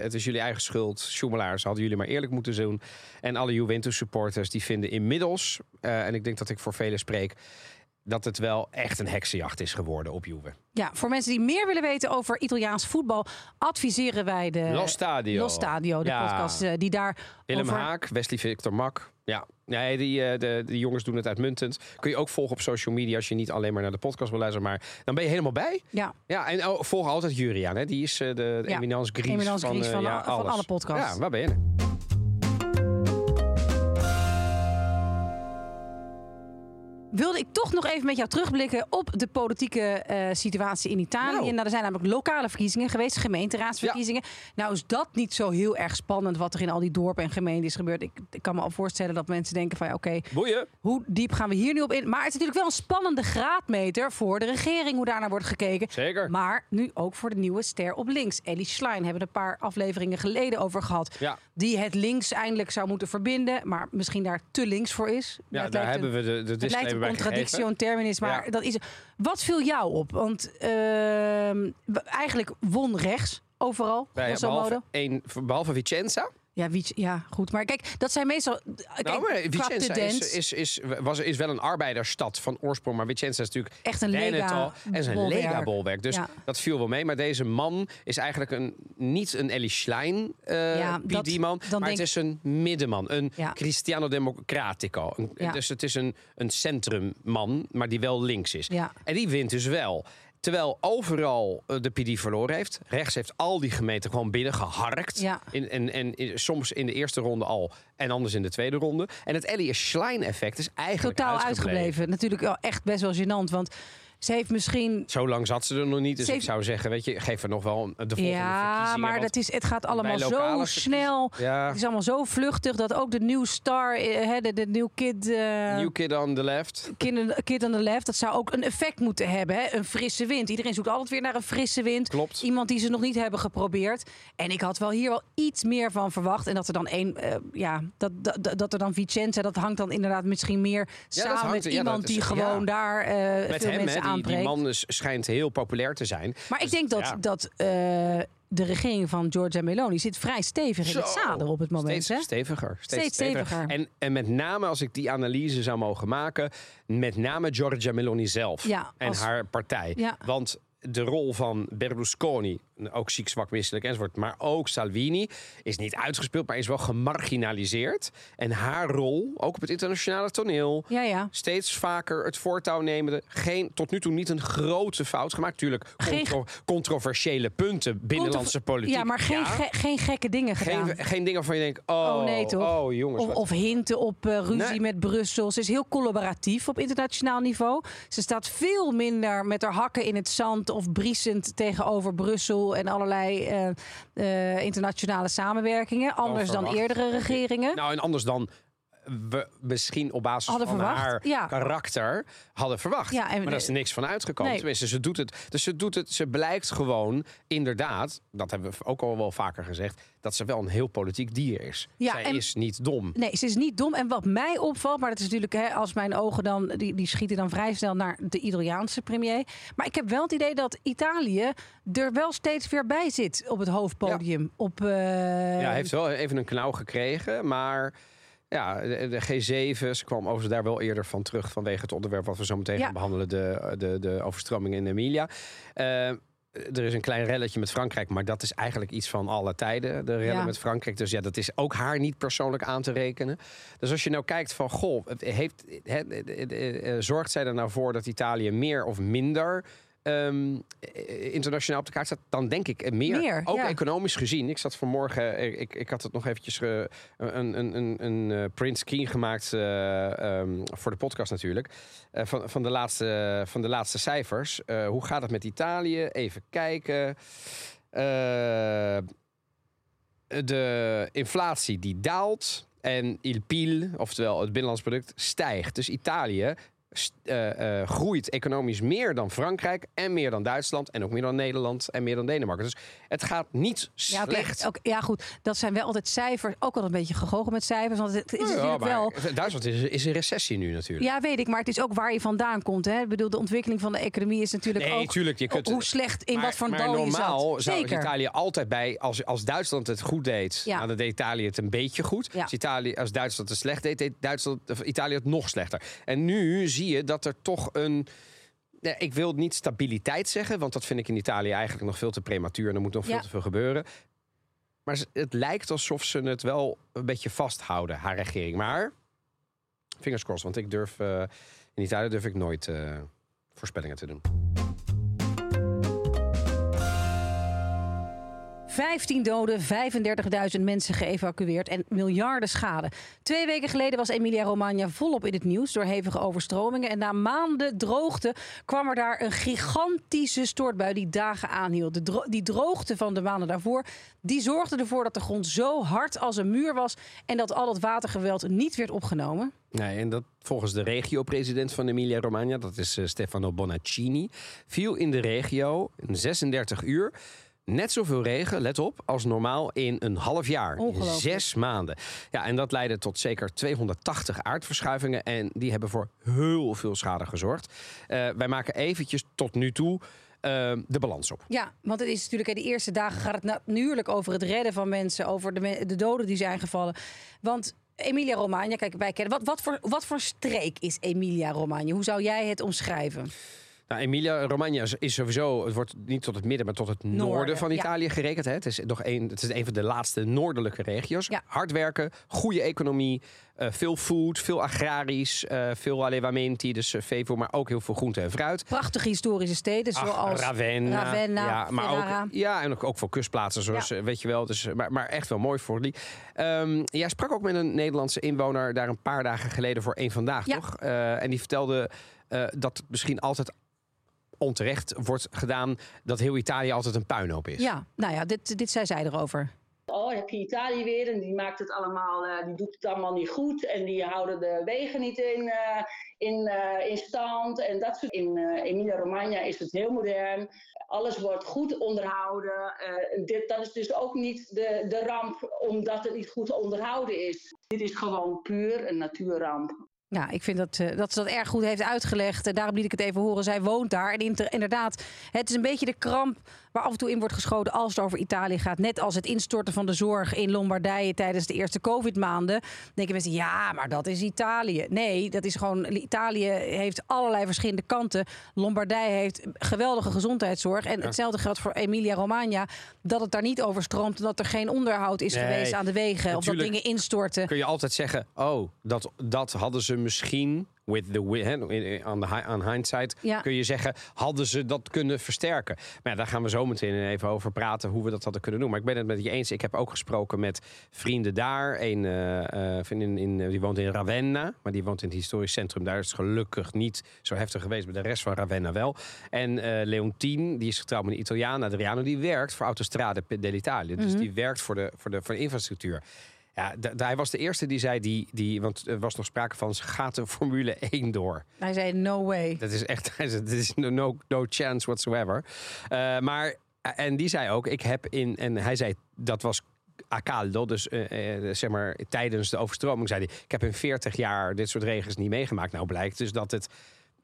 Speaker 2: het is jullie eigen schuld. Sjoemelaars hadden jullie maar eerlijk moeten doen. En alle Juventus supporters die vinden inmiddels, en ik denk dat ik voor velen spreek, dat het wel echt een heksenjacht is geworden op Juve.
Speaker 1: Ja, voor mensen die meer willen weten over Italiaans voetbal... adviseren wij de...
Speaker 2: Los Stadio.
Speaker 1: Los Stadio, de
Speaker 2: Ja.
Speaker 1: podcast die daar
Speaker 2: Willem
Speaker 1: over...
Speaker 2: Haak, Wesley Victor Mak. Ja, nee, die, eh, de, de jongens doen het uitmuntend. Kun je ook volgen op social media als je niet alleen maar naar de podcast wil luisteren. Maar dan ben je helemaal bij.
Speaker 1: Ja,
Speaker 2: Ja, en oh, volg altijd Juriaan. Hè? Die is eh, de, de
Speaker 1: Ja,
Speaker 2: eminence gries van, eh,
Speaker 1: van van alle podcasts.
Speaker 2: Ja, waar ben je?
Speaker 1: Wilde ik toch nog even met jou terugblikken op de politieke eh, situatie in Italië.
Speaker 2: Nou.
Speaker 1: Nou, er zijn namelijk lokale verkiezingen geweest, gemeenteraadsverkiezingen. Nou is dat niet zo heel erg spannend wat er in al die dorpen en gemeenten is gebeurd. Ik, ik kan me al voorstellen dat mensen denken van ja, oké, hoe diep gaan we hier nu op in? Maar het is natuurlijk wel een spannende graadmeter voor de regering hoe daarnaar wordt gekeken.
Speaker 2: Zeker.
Speaker 1: Maar nu ook voor de nieuwe ster op links. Ellie Schlein hebben we een paar afleveringen geleden over gehad.
Speaker 2: Ja.
Speaker 1: Die het links eindelijk zou moeten verbinden, maar misschien daar te links voor is.
Speaker 2: Ja, daar
Speaker 1: een-
Speaker 2: hebben we de, de disclaimer
Speaker 1: een contradictie in terminis, maar
Speaker 2: Ja.
Speaker 1: dat is. Wat viel jou op? Want ehm, eigenlijk won rechts overal.
Speaker 2: Bij- behalve, één, behalve Vicenza.
Speaker 1: Ja, ja, goed. Maar kijk, dat zijn meestal... Kijk,
Speaker 2: nou, maar Vicenza is, is, is, was, is wel een arbeidersstad van oorsprong. Maar Vicenza is natuurlijk
Speaker 1: Echt een lega
Speaker 2: en
Speaker 1: bolwerk.
Speaker 2: lega-bolwerk. Dus
Speaker 1: Ja.
Speaker 2: dat viel wel mee. Maar deze man is eigenlijk een, niet een Ellie Schlein eh
Speaker 1: Ja, dat-
Speaker 2: PD-man.
Speaker 1: dan
Speaker 2: Maar het is een middenman. Een
Speaker 1: Ja.
Speaker 2: Cristiano Democratico. Een-. Dus het is een, een centrumman, maar die wel links is. En die wint dus wel. Terwijl overal eh, de PD verloren heeft. Rechts heeft al die gemeenten gewoon binnengeharkt.
Speaker 1: Ja.
Speaker 2: In, en, en in- soms in de eerste ronde al en anders in de tweede ronde. En het Ellie Schlein-effect is eigenlijk
Speaker 1: totaal
Speaker 2: uitgebleven.
Speaker 1: uitgebleven. Natuurlijk wel echt best wel gênant. Want ze heeft misschien...
Speaker 2: Zo lang zat ze er nog niet. Dus
Speaker 1: Ze
Speaker 2: ik
Speaker 1: heeft-
Speaker 2: zou zeggen, weet je, geef er nog wel de volgende
Speaker 1: Ja, maar dat is, het gaat allemaal zo snel.
Speaker 2: Ja.
Speaker 1: Het is allemaal zo vluchtig dat ook de nieuwe star, eh, hè, de, de new kid, eh,
Speaker 2: New Kid on the Left.
Speaker 1: kid, kid on the left, dat zou ook een effect moeten hebben. Hè? Een frisse wind. Iedereen zoekt altijd weer naar een frisse wind.
Speaker 2: Klopt.
Speaker 1: Iemand die ze nog niet hebben geprobeerd. En ik had wel hier wel iets meer van verwacht. En dat er dan één, eh, ja, dat, dat, dat er dan Vicenza, dat hangt dan inderdaad misschien meer samen
Speaker 2: hangt-
Speaker 1: met iemand
Speaker 2: is-
Speaker 1: die gewoon daar
Speaker 2: Met
Speaker 1: veel mensen
Speaker 2: die, die man is, schijnt heel populair te zijn.
Speaker 1: Maar ik
Speaker 2: Dus,
Speaker 1: denk dat,
Speaker 2: ja.
Speaker 1: dat eh, de regering van Giorgia Meloni zit vrij stevig in het zadel op het moment.
Speaker 2: Steeds
Speaker 1: hè?
Speaker 2: steviger. Steeds,
Speaker 1: Steeds steviger.
Speaker 2: En, en met name, als ik die analyse zou mogen maken... met name Giorgia Meloni zelf
Speaker 1: Ja,
Speaker 2: en
Speaker 1: als-
Speaker 2: haar partij.
Speaker 1: Ja.
Speaker 2: Want de rol van Berlusconi, ook ziek, zwak, misselijk enzovoort... maar ook Salvini, is niet uitgespeeld... maar is wel gemarginaliseerd. En haar rol, ook op het internationale toneel...
Speaker 1: Ja, ja.
Speaker 2: steeds vaker het voortouw nemende. Geen, tot nu toe niet een grote fout gemaakt. Tuurlijk, contro- controversiële punten binnenlandse politiek.
Speaker 1: Ja, maar geen, ge- geen gekke dingen gedaan.
Speaker 2: geen, geen dingen waarvan je denkt, oh,
Speaker 1: Oh, nee, toch?
Speaker 2: oh jongens.
Speaker 1: Of, of hinten op eh, ruzie
Speaker 2: Nee.
Speaker 1: met Brussel. Ze is heel collaboratief op internationaal niveau. Ze staat veel minder met haar hakken in het zand of briesend tegenover Brussel en allerlei eh, eh, internationale samenwerkingen. Anders dan
Speaker 2: verwacht.
Speaker 1: eerdere regeringen.
Speaker 2: Nou, en anders dan we misschien op basis
Speaker 1: Hadden
Speaker 2: van
Speaker 1: verwacht,
Speaker 2: haar
Speaker 1: ja.
Speaker 2: karakter hadden verwacht.
Speaker 1: Ja, en-
Speaker 2: maar daar is er niks van uitgekomen.
Speaker 1: Nee.
Speaker 2: Tenminste, ze doet het. Dus ze doet het. Ze blijkt gewoon, inderdaad, dat hebben we ook al wel vaker gezegd, dat ze wel een heel politiek dier is.
Speaker 1: Ja,
Speaker 2: Zij
Speaker 1: en-
Speaker 2: is niet dom.
Speaker 1: Nee, ze is niet dom. En wat mij opvalt, maar dat is natuurlijk, hè, als mijn ogen dan, die, die schieten dan vrij snel naar de Italiaanse premier. Maar ik heb wel het idee dat Italië er wel steeds weer bij zit op het hoofdpodium. Op, eh,
Speaker 2: Ja, hij heeft wel even een knauw gekregen, maar ja, de, de G7, ze kwam overigens daar wel eerder van terug vanwege het onderwerp wat we zo meteen
Speaker 1: Ja.
Speaker 2: gaan behandelen, de, de, de overstroming in Emilia. Eh, er is een klein relletje met Frankrijk, maar dat is eigenlijk iets van alle tijden. De rellen
Speaker 1: Ja.
Speaker 2: met Frankrijk. Dus ja, dat is ook haar niet persoonlijk aan te rekenen. Dus als je nou kijkt van, goh, heeft, he- eh, zorgt zij er nou voor dat Italië meer of minder ehm, eh, internationaal op de kaart staat? Dan denk ik eh, meer.
Speaker 1: Meer,
Speaker 2: ook
Speaker 1: ja.
Speaker 2: economisch gezien. Ik zat vanmorgen, eh, ik, ik had het nog eventjes ge- een, een, een, een eh, print screen gemaakt eh, ehm, voor de podcast natuurlijk. Eh, van, van, de laatste, van de laatste cijfers. Eh, hoe gaat het met Italië? Even kijken. Eh, de inflatie die daalt en il PIL, oftewel het binnenlands product, stijgt. Dus Italië eh, eh, groeit economisch meer dan Frankrijk en meer dan Duitsland en ook meer dan Nederland en meer dan Denemarken. Dus het gaat niet
Speaker 1: Ja,
Speaker 2: slecht.
Speaker 1: ja, goed. Dat zijn wel altijd cijfers. Ook altijd een beetje gegogen met cijfers. Want het is
Speaker 2: Ja,
Speaker 1: natuurlijk wel.
Speaker 2: Duitsland is, is in recessie nu natuurlijk.
Speaker 1: Ja, weet ik. Maar het is ook waar je vandaan komt. Hè? Ik bedoel, de ontwikkeling van de economie is natuurlijk
Speaker 2: Nee,
Speaker 1: ook...
Speaker 2: tuurlijk, je kunt-
Speaker 1: hoe slecht, in
Speaker 2: maar,
Speaker 1: wat voor
Speaker 2: maar
Speaker 1: dal je
Speaker 2: normaal
Speaker 1: zat.
Speaker 2: zou. Italië altijd bij, als, als Duitsland het goed deed,
Speaker 1: Ja.
Speaker 2: nou, dan deed Italië het een beetje goed.
Speaker 1: Ja.
Speaker 2: Als, Italië, als Duitsland het slecht deed, deed Duitsland, of Italië het nog slechter. En nu zie je dat er toch een. Ja, ik wil niet stabiliteit zeggen, want dat vind ik in Italië eigenlijk nog veel te prematuur en er moet nog veel te veel gebeuren. Maar het lijkt alsof ze het wel een beetje vasthouden, haar regering. Maar, fingers crossed, want ik durf, eh, in Italië durf ik nooit eh, voorspellingen te doen.
Speaker 1: 15 doden, 35.000 mensen geëvacueerd en miljarden schade. Twee weken geleden was Emilia-Romagna volop in het nieuws door hevige overstromingen. En na maanden droogte kwam er daar een gigantische stortbui die dagen aanhield. Die droogte van de maanden daarvoor, die zorgde ervoor dat de grond zo hard als een muur was... en dat al het watergeweld niet werd opgenomen.
Speaker 2: Nee, en dat volgens de regio-president van Emilia-Romagna, dat is eh, Stefano Bonaccini, viel in de regio in 36 uur net zoveel regen, let op, als normaal in een half jaar. In zes maanden. Ja, en dat leidde tot zeker 280 aardverschuivingen en die hebben voor heel veel schade gezorgd. Eh, wij maken eventjes tot nu toe eh, de balans op.
Speaker 1: Ja, want het is natuurlijk, de eerste dagen gaat het natuurlijk over het redden van mensen, over de, me- de doden die zijn gevallen. Want Emilia Romagna, kijk, wij kennen. Wat, wat, voor, wat voor streek is Emilia Romagna? Hoe zou jij het omschrijven?
Speaker 2: Nou, Emilia Romagna is- sowieso, het wordt niet tot het midden, maar tot het noorden,
Speaker 1: Noorden,
Speaker 2: van
Speaker 1: ja.
Speaker 2: Italië gerekend. Hè. Het, is nog een, het is een van de laatste noordelijke regio's.
Speaker 1: Ja.
Speaker 2: Hard werken, goede economie, eh, veel food, veel agrarisch, eh, veel allevamenti, dus uh, veevoer, maar ook heel veel groente en fruit.
Speaker 1: Prachtige historische steden,
Speaker 2: Ach,
Speaker 1: zoals
Speaker 2: Ravenna.
Speaker 1: Ravenna,
Speaker 2: ja, maar
Speaker 1: Ferrara.
Speaker 2: ook, ja, en ook, ook veel kustplaatsen, zoals,
Speaker 1: Ja.
Speaker 2: eh, weet je wel. Dus, eh, maar, maar echt wel mooi voor die. Ehm, jij sprak ook met een Nederlandse inwoner daar een paar dagen geleden voor één vandaag, toch? Eh, en die vertelde eh, dat het misschien altijd onterecht wordt gedaan dat heel Italië altijd een puinhoop is.
Speaker 1: Ja, nou ja, dit, dit zei zij erover.
Speaker 4: Oh, heb je Italië weer en die maakt het allemaal, eh, die doet het allemaal niet goed en die houden de wegen niet in, eh, in, eh, in stand en dat soort. In eh, Emilia Romagna is het heel modern. Alles wordt goed onderhouden. Eh, dit, dat is dus ook niet de, de ramp omdat het niet goed onderhouden is. Dit is gewoon puur een natuurramp.
Speaker 1: Ja, ik vind dat, eh, dat ze dat erg goed heeft uitgelegd. En daarom liet ik het even horen. Zij woont daar. En inderdaad, het is een beetje de kramp waar af en toe in wordt geschoten als het over Italië gaat. Net als het instorten van de zorg in Lombardije tijdens de eerste COVID-maanden. denken mensen, ja, maar dat is Italië. Nee, dat is gewoon. Italië heeft allerlei verschillende kanten. Lombardije heeft geweldige gezondheidszorg. En hetzelfde geldt voor Emilia-Romagna. Dat het daar niet overstroomt. En dat er geen onderhoud is
Speaker 2: Nee,
Speaker 1: geweest aan de wegen. Of dat dingen instorten.
Speaker 2: Kun je altijd zeggen, oh, dat, dat hadden ze misschien, with the, wi- hè, in- on, the, on hindsight,
Speaker 1: Ja.
Speaker 2: kun je zeggen, hadden ze dat kunnen versterken. Maar ja, daar gaan we zo meteen even over praten, hoe we dat hadden kunnen doen. Maar ik ben het met je eens. Ik heb ook gesproken met vrienden daar. Een eh, eh, vriendin in, eh, die woont in Ravenna, maar die woont in het historisch centrum. Daar is het gelukkig niet zo heftig geweest, maar de rest van Ravenna wel. En eh Leontien, die is getrouwd met een Italiaan, Adriano, die werkt voor Autostrade dell'Italia. Dus die werkt voor de, voor, de, voor de infrastructuur. Ja, hij was de eerste die zei, die, die, want er was nog sprake van, ze gaat de Formule 1 door.
Speaker 1: Hij zei, no way.
Speaker 2: Dat is echt, dit is no, no, chance whatsoever. Eh, maar, en die zei ook, ik heb in, en hij zei, dat was a caldo, dus eh, eh, zeg maar tijdens de overstroming, zei hij, ik heb in 40 jaar dit soort regens niet meegemaakt. Nou blijkt dus dat het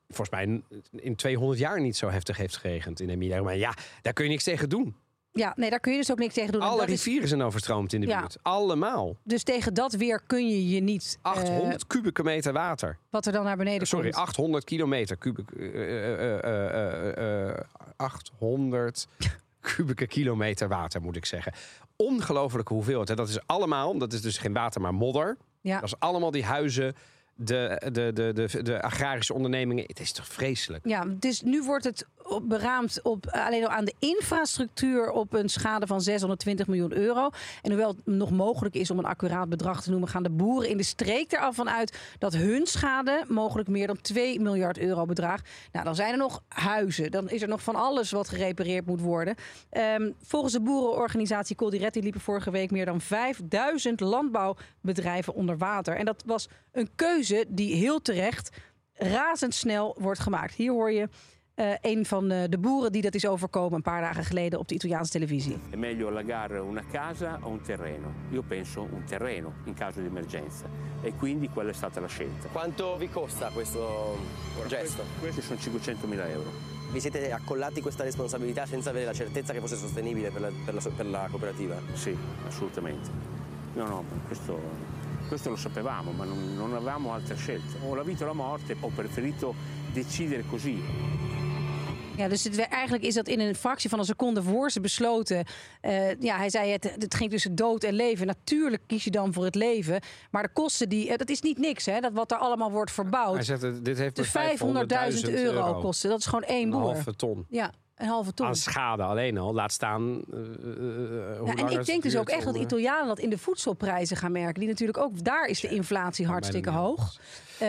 Speaker 2: volgens mij in- in 200 jaar niet zo heftig heeft geregend in Emilia. Maar ja, daar kun je niks tegen doen.
Speaker 1: Ja, nee, daar kun je dus ook niks tegen doen. En
Speaker 2: Alle
Speaker 1: dat is-
Speaker 2: rivieren zijn overstroomd in de
Speaker 1: Ja.
Speaker 2: buurt. Allemaal.
Speaker 1: dus tegen dat weer kun je je niet... eh,
Speaker 2: 800 kubieke meter water.
Speaker 1: wat er dan naar beneden
Speaker 2: Sorry,
Speaker 1: komt.
Speaker 2: 800 kilometer kubiek. eh, eh, eh, eh, eh, 800 kubieke kilometer water, moet ik zeggen. Ongelofelijke hoeveelheid. hè. Dat is allemaal, dat is dus geen water, maar modder.
Speaker 1: Ja.
Speaker 2: Dat is allemaal die huizen, de, de, de, de, de agrarische ondernemingen. Het is toch vreselijk?
Speaker 1: Ja, dus nu wordt het beraamd op, eh, alleen al aan de infrastructuur op een schade van 620 miljoen euro. En hoewel het nog mogelijk is om een accuraat bedrag te noemen, gaan de boeren in de streek er al van uit dat hun schade mogelijk meer dan 2 miljard euro bedraagt. Nou, dan zijn er nog huizen. Dan is er nog van alles wat gerepareerd moet worden. Ehm, volgens de boerenorganisatie Coldiretti liepen vorige week meer dan 5000 landbouwbedrijven onder water. En dat was een keuze die heel terecht razendsnel wordt gemaakt. Hier hoor je eh, een van de, de boeren die dat is overkomen een paar dagen geleden op de Italiaanse televisie.
Speaker 5: È meglio allagare una casa o un terreno? Io penso un terreno in caso di emergenza e quindi quella è stata la scelta.
Speaker 6: Quanto vi costa questo gesto?
Speaker 5: Questi sono 500.000 euro.
Speaker 6: Vi siete accollati questa responsabilità senza avere la certezza che fosse sostenibile per la, per la per la cooperativa?
Speaker 5: Sì, assolutamente. No, no, questo, questo lo sapevamo, ma non, non avevamo altre scelte. O la vita o la morte, ho preferito decidere così.
Speaker 1: Ja, dus het, eigenlijk is dat in een fractie van een seconde voor ze besloten. Eh, ja, hij zei het, het ging tussen dood en leven. Natuurlijk kies je dan voor het leven. Maar de kosten, die, eh, dat is niet niks, hè? Dat wat er allemaal wordt verbouwd.
Speaker 2: Hij zegt, eh, dit heeft
Speaker 1: de
Speaker 2: me
Speaker 1: 500.000 euro, kosten. Dat is gewoon één
Speaker 2: Een
Speaker 1: boer.
Speaker 2: halve ton.
Speaker 1: Ja, een halve ton.
Speaker 2: Aan schade alleen al. Laat staan. eh, eh, eh,
Speaker 1: Ja, en ik denk dus ook echt dat Italianen dat in de voedselprijzen gaan merken. Die natuurlijk ook, daar is de inflatie hartstikke
Speaker 2: bijna niet
Speaker 1: hoog.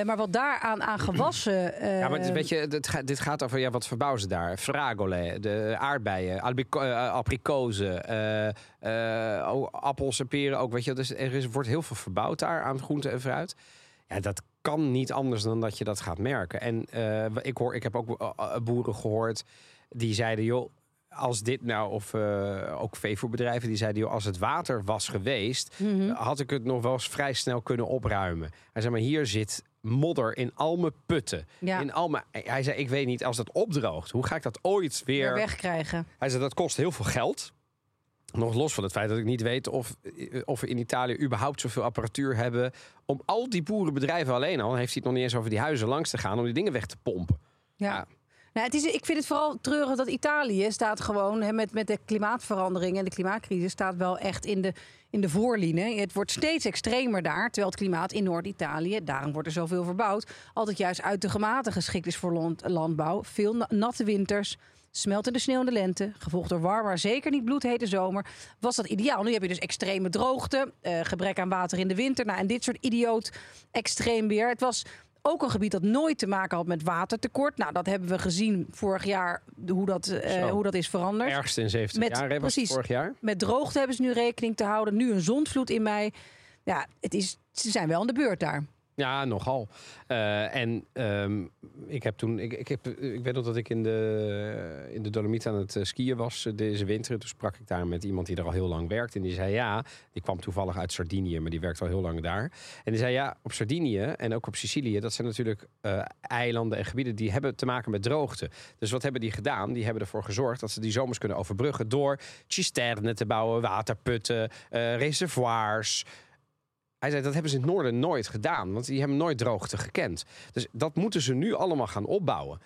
Speaker 1: Maar wat daar aan, aan gewassen.
Speaker 2: Ja, maar het- weet je, dit gaat, dit gaat over ja, wat verbouwen ze daar? Fragole, de aardbeien, eh, oh, appels en peren ook. Weet je, dus er is, wordt heel veel verbouwd daar aan groente en fruit. Ja, dat kan niet anders dan dat je dat gaat merken. En ik, hoor, ik heb ook boeren gehoord die zeiden, joh, als dit nou, of eh, ook veevoerbedrijven, die zeiden, joh, als het water was geweest,
Speaker 1: mhm.
Speaker 2: had ik het nog wel eens vrij snel kunnen opruimen. Hij zei, maar hier zit modder in al mijn putten.
Speaker 1: Ja.
Speaker 2: In al mijn, hij zei, ik weet niet, als dat opdroogt, hoe ga ik dat ooit
Speaker 1: Weer wegkrijgen.
Speaker 2: hij zei dat kost heel veel geld. Nog los van het feit dat ik niet weet of, of we in Italië überhaupt zoveel apparatuur hebben. om al die boerenbedrijven alleen al, heeft hij het nog niet eens over die huizen langs te gaan. om die dingen weg te pompen.
Speaker 1: Ja.
Speaker 2: Ja.
Speaker 1: Nou, het is, ik vind het vooral treurig dat Italië staat gewoon met, met de klimaatverandering en de klimaatcrisis staat wel echt in de, in de voorlinie. Het wordt steeds extremer daar, terwijl het klimaat in Noord-Italië, daarom wordt er zoveel verbouwd, altijd juist uitermate geschikt is voor land- landbouw. Veel na- natte winters. Smeltende sneeuw in de lente, gevolgd door warm, maar zeker niet bloedhete zomer, was dat ideaal. Nu heb je dus extreme droogte, eh, gebrek aan water in de winter. Nou, en dit soort idioot extreem weer. Het was ook een gebied dat nooit te maken had met watertekort. Nou, dat hebben we gezien vorig jaar, hoe dat, eh, hoe dat is veranderd.
Speaker 2: Ergste in 70
Speaker 1: Met-
Speaker 2: jaar, hè,
Speaker 1: precies.
Speaker 2: vorig jaar.
Speaker 1: Met droogte hebben ze nu rekening te houden. Nu een zondvloed in mei. Ja, het is, ze zijn wel aan de beurt daar.
Speaker 2: Ja, nogal. Eh, en ehm, ik heb toen, ik, ik, heb, ik weet nog dat ik in de, in de Dolomiet aan het eh, skiën was eh, deze winter. Toen sprak ik daar met iemand die er al heel lang werkt. En die zei ja, die kwam toevallig uit Sardinië, maar die werkt al heel lang daar. En die zei ja, op Sardinië en ook op Sicilië, dat zijn natuurlijk eilanden en gebieden die hebben te maken met droogte. Dus wat hebben die gedaan? Die hebben ervoor gezorgd dat ze die zomers kunnen overbruggen door cisternen te bouwen, waterputten, reservoirs. Hij zei dat hebben ze in het noorden nooit gedaan, want die hebben nooit droogte gekend. Dus dat moeten ze nu allemaal gaan opbouwen.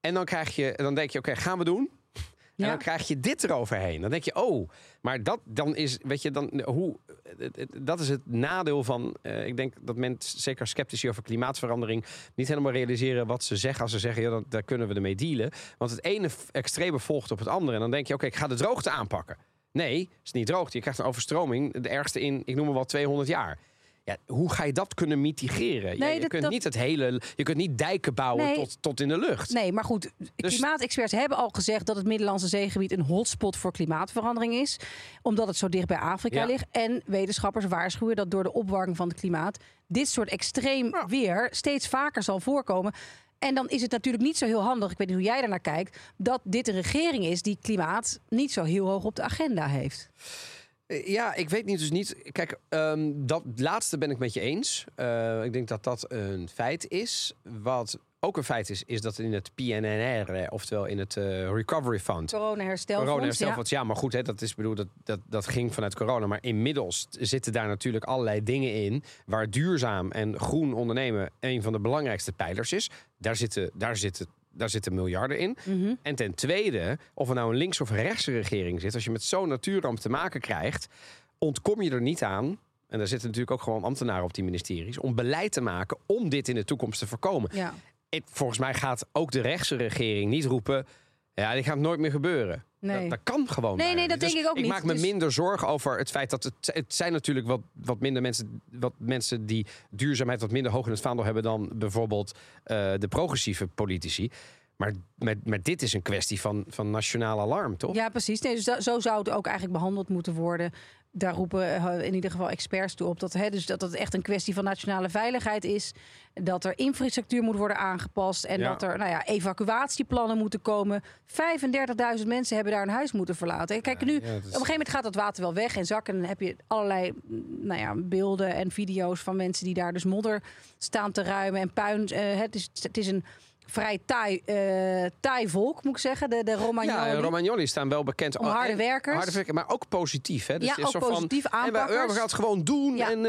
Speaker 2: En dan krijg je, dan denk je, oké, gaan we doen. En dan krijg je dit eroverheen. Dan denk je, oh, maar dat dan is, weet je, dan hoe, het- het- dat is het nadeel van. eh, ik denk dat mensen, zeker sceptici over klimaatverandering, niet helemaal realiseren wat ze zeggen als ze zeggen, ja, dan, daar kunnen we ermee dealen. Want het ene extreme volgt op het andere. En dan denk je, oké, ik ga de droogte aanpakken. Nee, het is niet droogte. Je krijgt een overstroming, de ergste in, ik noem maar wel 200 jaar. Ja, hoe ga je dat kunnen mitigeren?
Speaker 1: Nee,
Speaker 2: je
Speaker 1: dat-
Speaker 2: kunt
Speaker 1: dat-
Speaker 2: niet het hele, je kunt niet dijken bouwen
Speaker 1: Nee.
Speaker 2: tot, tot in de lucht.
Speaker 1: Nee, maar goed,
Speaker 2: Dus-
Speaker 1: klimaatexperts hebben al gezegd dat het Middellandse zeegebied een hotspot voor klimaatverandering is. Omdat het zo dicht bij Afrika
Speaker 2: Ja.
Speaker 1: ligt. En wetenschappers waarschuwen dat door de opwarming van het klimaat dit soort extreem weer steeds vaker zal voorkomen. En dan is het natuurlijk niet zo heel handig, ik weet niet hoe jij daarnaar kijkt, dat dit een regering is die klimaat niet zo heel hoog op de agenda heeft.
Speaker 2: Eh, Ja, ik weet niet dus niet. Kijk, ehm, dat laatste ben ik met je eens. Eh, ik denk dat dat een feit is. Wat ook een feit is, is dat in het PNNR, eh, oftewel in het eh, Recovery Fund.
Speaker 1: Corona herstelfonds.
Speaker 2: Corona
Speaker 1: ja.
Speaker 2: herstelfonds, ja. maar goed, hè, dat is bedoel, dat, dat, dat ging vanuit corona. Maar inmiddels zitten daar natuurlijk allerlei dingen in waar duurzaam en groen ondernemen een van de belangrijkste pijlers is. Daar zitten, daar zitten, daar zitten miljarden in.
Speaker 1: Mhm.
Speaker 2: En ten tweede, of er nou een links- of rechtse regering zit, als je met zo'n natuurramp te maken krijgt, ontkom je er niet aan. En daar zitten natuurlijk ook gewoon ambtenaren op die ministeries. Om beleid te maken om dit in de toekomst te voorkomen.
Speaker 1: Ja.
Speaker 2: Ik- volgens mij gaat ook de rechtse regering niet roepen. Ja, dit gaat nooit meer gebeuren.
Speaker 1: Nee.
Speaker 2: Dat, dat kan gewoon.
Speaker 1: Nee, nee, dat denk ik ook
Speaker 2: ik
Speaker 1: niet.
Speaker 2: maak me
Speaker 1: Dus-
Speaker 2: minder zorgen over het feit dat het, het zijn natuurlijk wat, wat minder mensen, wat mensen die duurzaamheid wat minder hoog in het vaandel hebben dan bijvoorbeeld eh, de progressieve politici. Maar, maar, maar dit is een kwestie van, van nationaal alarm, toch?
Speaker 1: Ja, precies. Nee, dus zo zou het ook eigenlijk behandeld moeten worden. Daar roepen eh, in ieder geval experts toe op. Dat, hè, dus dat het echt een kwestie van nationale veiligheid is. Dat er infrastructuur moet worden aangepast. En
Speaker 2: Ja.
Speaker 1: dat er nou ja, evacuatieplannen moeten komen. 35.000 mensen hebben daar een huis moeten verlaten. Kijk, nu,
Speaker 2: ja, dat is-
Speaker 1: op een gegeven moment gaat dat water wel weg en zakken. En dan heb je allerlei mm, nou ja, beelden en video's van mensen die daar dus modder staan te ruimen en puin. eh, het, is, het is een vrij taai, taai volk, moet ik zeggen. De, de Romagnoli.
Speaker 2: Ja, Romagnoli staan wel bekend
Speaker 1: Om harde werkers.
Speaker 2: Harde werkers, maar ook positief. Hè? Dus
Speaker 1: Ja, ook
Speaker 2: van,
Speaker 1: positief,
Speaker 2: en ja,
Speaker 1: aanpakkers.
Speaker 2: we gaan het gewoon doen.
Speaker 1: Ja.
Speaker 2: En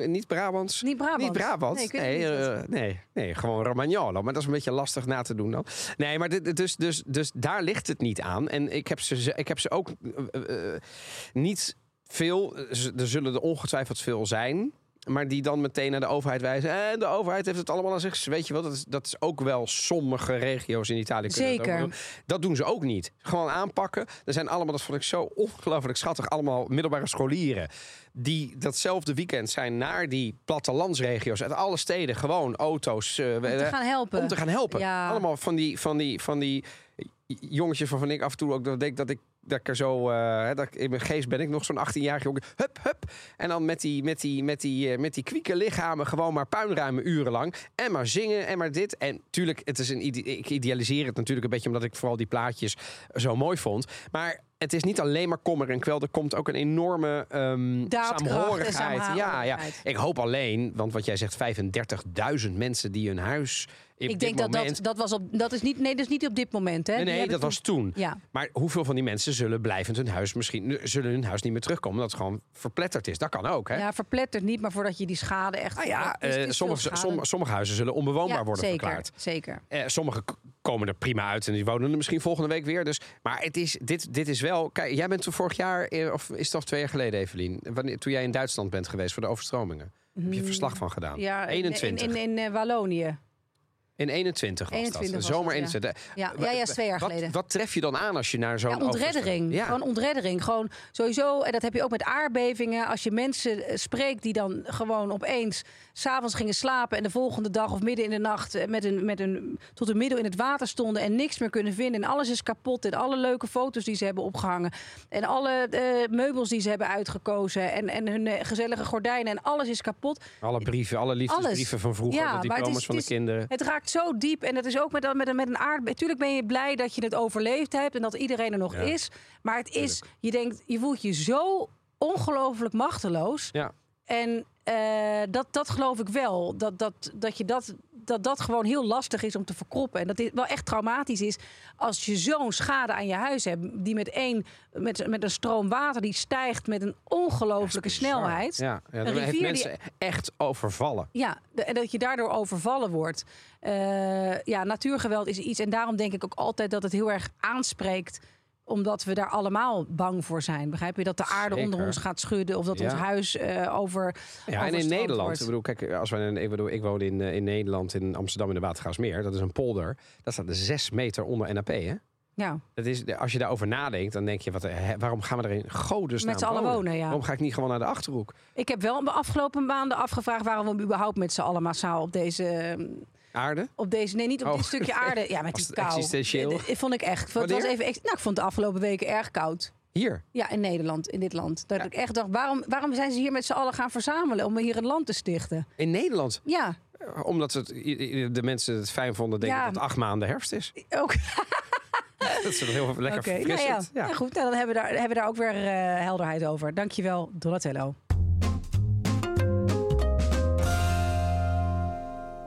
Speaker 2: eh, niet Brabants.
Speaker 1: Niet Brabant.
Speaker 2: Niet Brabant.
Speaker 1: Nee,
Speaker 2: Nee,
Speaker 1: niet
Speaker 2: eh, nee, nee, gewoon Romagnolo. Maar dat is een beetje lastig na te doen dan. Nee, maar dit, dus, dus, dus daar ligt het niet aan. En ik heb ze, ik heb ze ook niet veel. Er zullen er ongetwijfeld veel zijn. Maar die dan meteen naar de overheid wijzen. En de overheid heeft het allemaal aan zich. Weet je wel, dat is, dat is ook wel sommige regio's in Italië.
Speaker 1: Zeker.
Speaker 2: doen. Dat doen ze ook niet. Gewoon aanpakken. Er zijn allemaal, dat vond ik zo ongelooflijk schattig, allemaal middelbare scholieren. Die datzelfde weekend zijn naar die plattelandsregio's uit alle steden. Gewoon auto's. eh,
Speaker 1: Om te gaan helpen.
Speaker 2: Om te gaan helpen.
Speaker 1: Ja.
Speaker 2: Allemaal van die, van die, van die jongetjes waarvan ik af en toe ook dat denk dat ik dat ik er zo hè, dat ik, in mijn geest ben ik nog zo'n 18-jarige jongen. Hup, hup. En dan met die, met die, met die, eh, met die kwieke lichamen gewoon maar puinruimen urenlang. En maar zingen en maar dit. En tuurlijk, het is een ide- ik idealiseer het natuurlijk een beetje omdat ik vooral die plaatjes zo mooi vond. Maar het is niet alleen maar kommer en kwel. Er komt ook een enorme
Speaker 1: en
Speaker 2: saamhorigheid. Ja, ja. Ik hoop alleen, want wat jij zegt, 35.000 mensen die hun huis.
Speaker 1: Ik denk dat
Speaker 2: moment,
Speaker 1: dat, dat was op. Dat is niet. Nee, dat is niet op dit moment. Hè?
Speaker 2: Nee, nee, dat was toen.
Speaker 1: Ja.
Speaker 2: Maar hoeveel van die mensen zullen blijvend hun huis misschien zullen hun huis niet meer terugkomen omdat het gewoon verpletterd is? Dat kan ook, hè?
Speaker 1: Ja, verpletterd niet, maar voordat je die schade echt.
Speaker 2: Nou ja,
Speaker 1: is-
Speaker 2: eh,
Speaker 1: is
Speaker 2: sommige,
Speaker 1: veel schade.
Speaker 2: som- sommige huizen zullen onbewoonbaar
Speaker 1: Ja,
Speaker 2: worden
Speaker 1: zeker,
Speaker 2: verklaard.
Speaker 1: Zeker.
Speaker 2: Eh, sommigen k- komen er prima uit en die wonen er misschien volgende week weer. Dus, maar het is, dit, dit is wel. Kijk, jij bent toen vorig jaar, eh, of is het toch twee jaar geleden, Evelien? Wanneer, toen jij in Duitsland bent geweest voor de overstromingen. Heb je verslag van gedaan?
Speaker 1: Mm, Ja, in-
Speaker 2: 21.
Speaker 1: In, in, in, Wallonië.
Speaker 2: In 21 was
Speaker 1: 21
Speaker 2: dat.
Speaker 1: was
Speaker 2: Zomer
Speaker 1: dat, ja.
Speaker 2: 21.
Speaker 1: Ja, ja, twee jaar
Speaker 2: wat,
Speaker 1: geleden.
Speaker 2: Wat tref je dan aan als je naar zo'n
Speaker 1: Ja, ontreddering.
Speaker 2: Ja.
Speaker 1: Gewoon ontreddering. Gewoon sowieso, en dat heb je ook met aardbevingen. Als je mensen eh, spreekt die dan gewoon opeens s'avonds gingen slapen... en de volgende dag of midden in de nacht eh, met een, met een, tot een middel in het water stonden... en niks meer kunnen vinden. En alles is kapot. En alle leuke foto's die ze hebben opgehangen. En alle eh, meubels die ze hebben uitgekozen. En, en hun eh, gezellige gordijnen. En alles is kapot.
Speaker 2: Alle brieven, alle liefdesbrieven
Speaker 1: Alles.
Speaker 2: van vroeger,
Speaker 1: Ja,
Speaker 2: de
Speaker 1: het
Speaker 2: diploma's
Speaker 1: is-
Speaker 2: van de
Speaker 1: het is-
Speaker 2: kinderen.
Speaker 1: Het raakt zo diep. En dat is ook met, met, een- met een aard. Natuurlijk ben je blij dat je het overleefd hebt en dat iedereen er nog
Speaker 2: Ja.
Speaker 1: is. Maar het is, je denkt, je voelt je zo ongelooflijk machteloos.
Speaker 2: Ja.
Speaker 1: En eh, dat, dat geloof ik wel. Dat, dat, dat, je dat, dat dat gewoon heel lastig is om te verkroppen. En dat dit wel echt traumatisch is als je zo'n schade aan je huis hebt. Die met, één, met, met een stroom water die stijgt met een ongelooflijke snelheid.
Speaker 2: Ja, ja
Speaker 1: Een
Speaker 2: heeft mensen echt overvallen.
Speaker 1: Ja, en dat je daardoor overvallen wordt. Eh, ja, natuurgeweld is iets. En daarom denk ik ook altijd dat het heel erg aanspreekt omdat we daar allemaal bang voor zijn. Begrijp je? Dat de aarde
Speaker 2: Zeker.
Speaker 1: onder ons gaat schudden. Of dat
Speaker 2: Ja.
Speaker 1: ons huis eh, over.
Speaker 2: Ja, en in Nederland,
Speaker 1: wordt.
Speaker 2: ik bedoel, kijk, als wij, ik, bedoel, ik woon in, eh, in Nederland, in Amsterdam in de Watergraafsmeer. Dat is een polder. Dat staat er zes meter onder NAP, hè?
Speaker 1: Ja,
Speaker 2: Dat is, als je daarover nadenkt, dan denk je, wat, hè, waarom gaan we er in godesnaam
Speaker 1: Met z'n allen wonen, ja.
Speaker 2: Waarom ga ik niet gewoon naar de Achterhoek?
Speaker 1: ik heb wel de afgelopen maanden afgevraagd waarom we überhaupt met z'n allen massaal op deze. Eh,
Speaker 2: Aarde?
Speaker 1: Op deze, nee, niet op
Speaker 2: Oh.
Speaker 1: dit stukje aarde. Ja, met die kou.
Speaker 2: existentieel?
Speaker 1: Eh, eh, vond ik echt. Het was even, nou, ik vond de afgelopen weken erg koud.
Speaker 2: Hier.
Speaker 1: Ja, in Nederland, in dit land. Dat ik echt dacht, waarom, waarom zijn ze hier met z'n allen gaan verzamelen om hier een land te stichten?
Speaker 2: In Nederland.
Speaker 1: Ja,
Speaker 2: Omdat het, de mensen het fijn vonden, denk ik
Speaker 1: Ja.
Speaker 2: dat het acht maanden herfst is.
Speaker 1: ook.
Speaker 2: Dat is heel lekker
Speaker 1: Oké, nou ja. ja. goed. Nou, dan hebben we, daar, hebben we daar ook weer eh, helderheid over. Dankjewel, Donatello.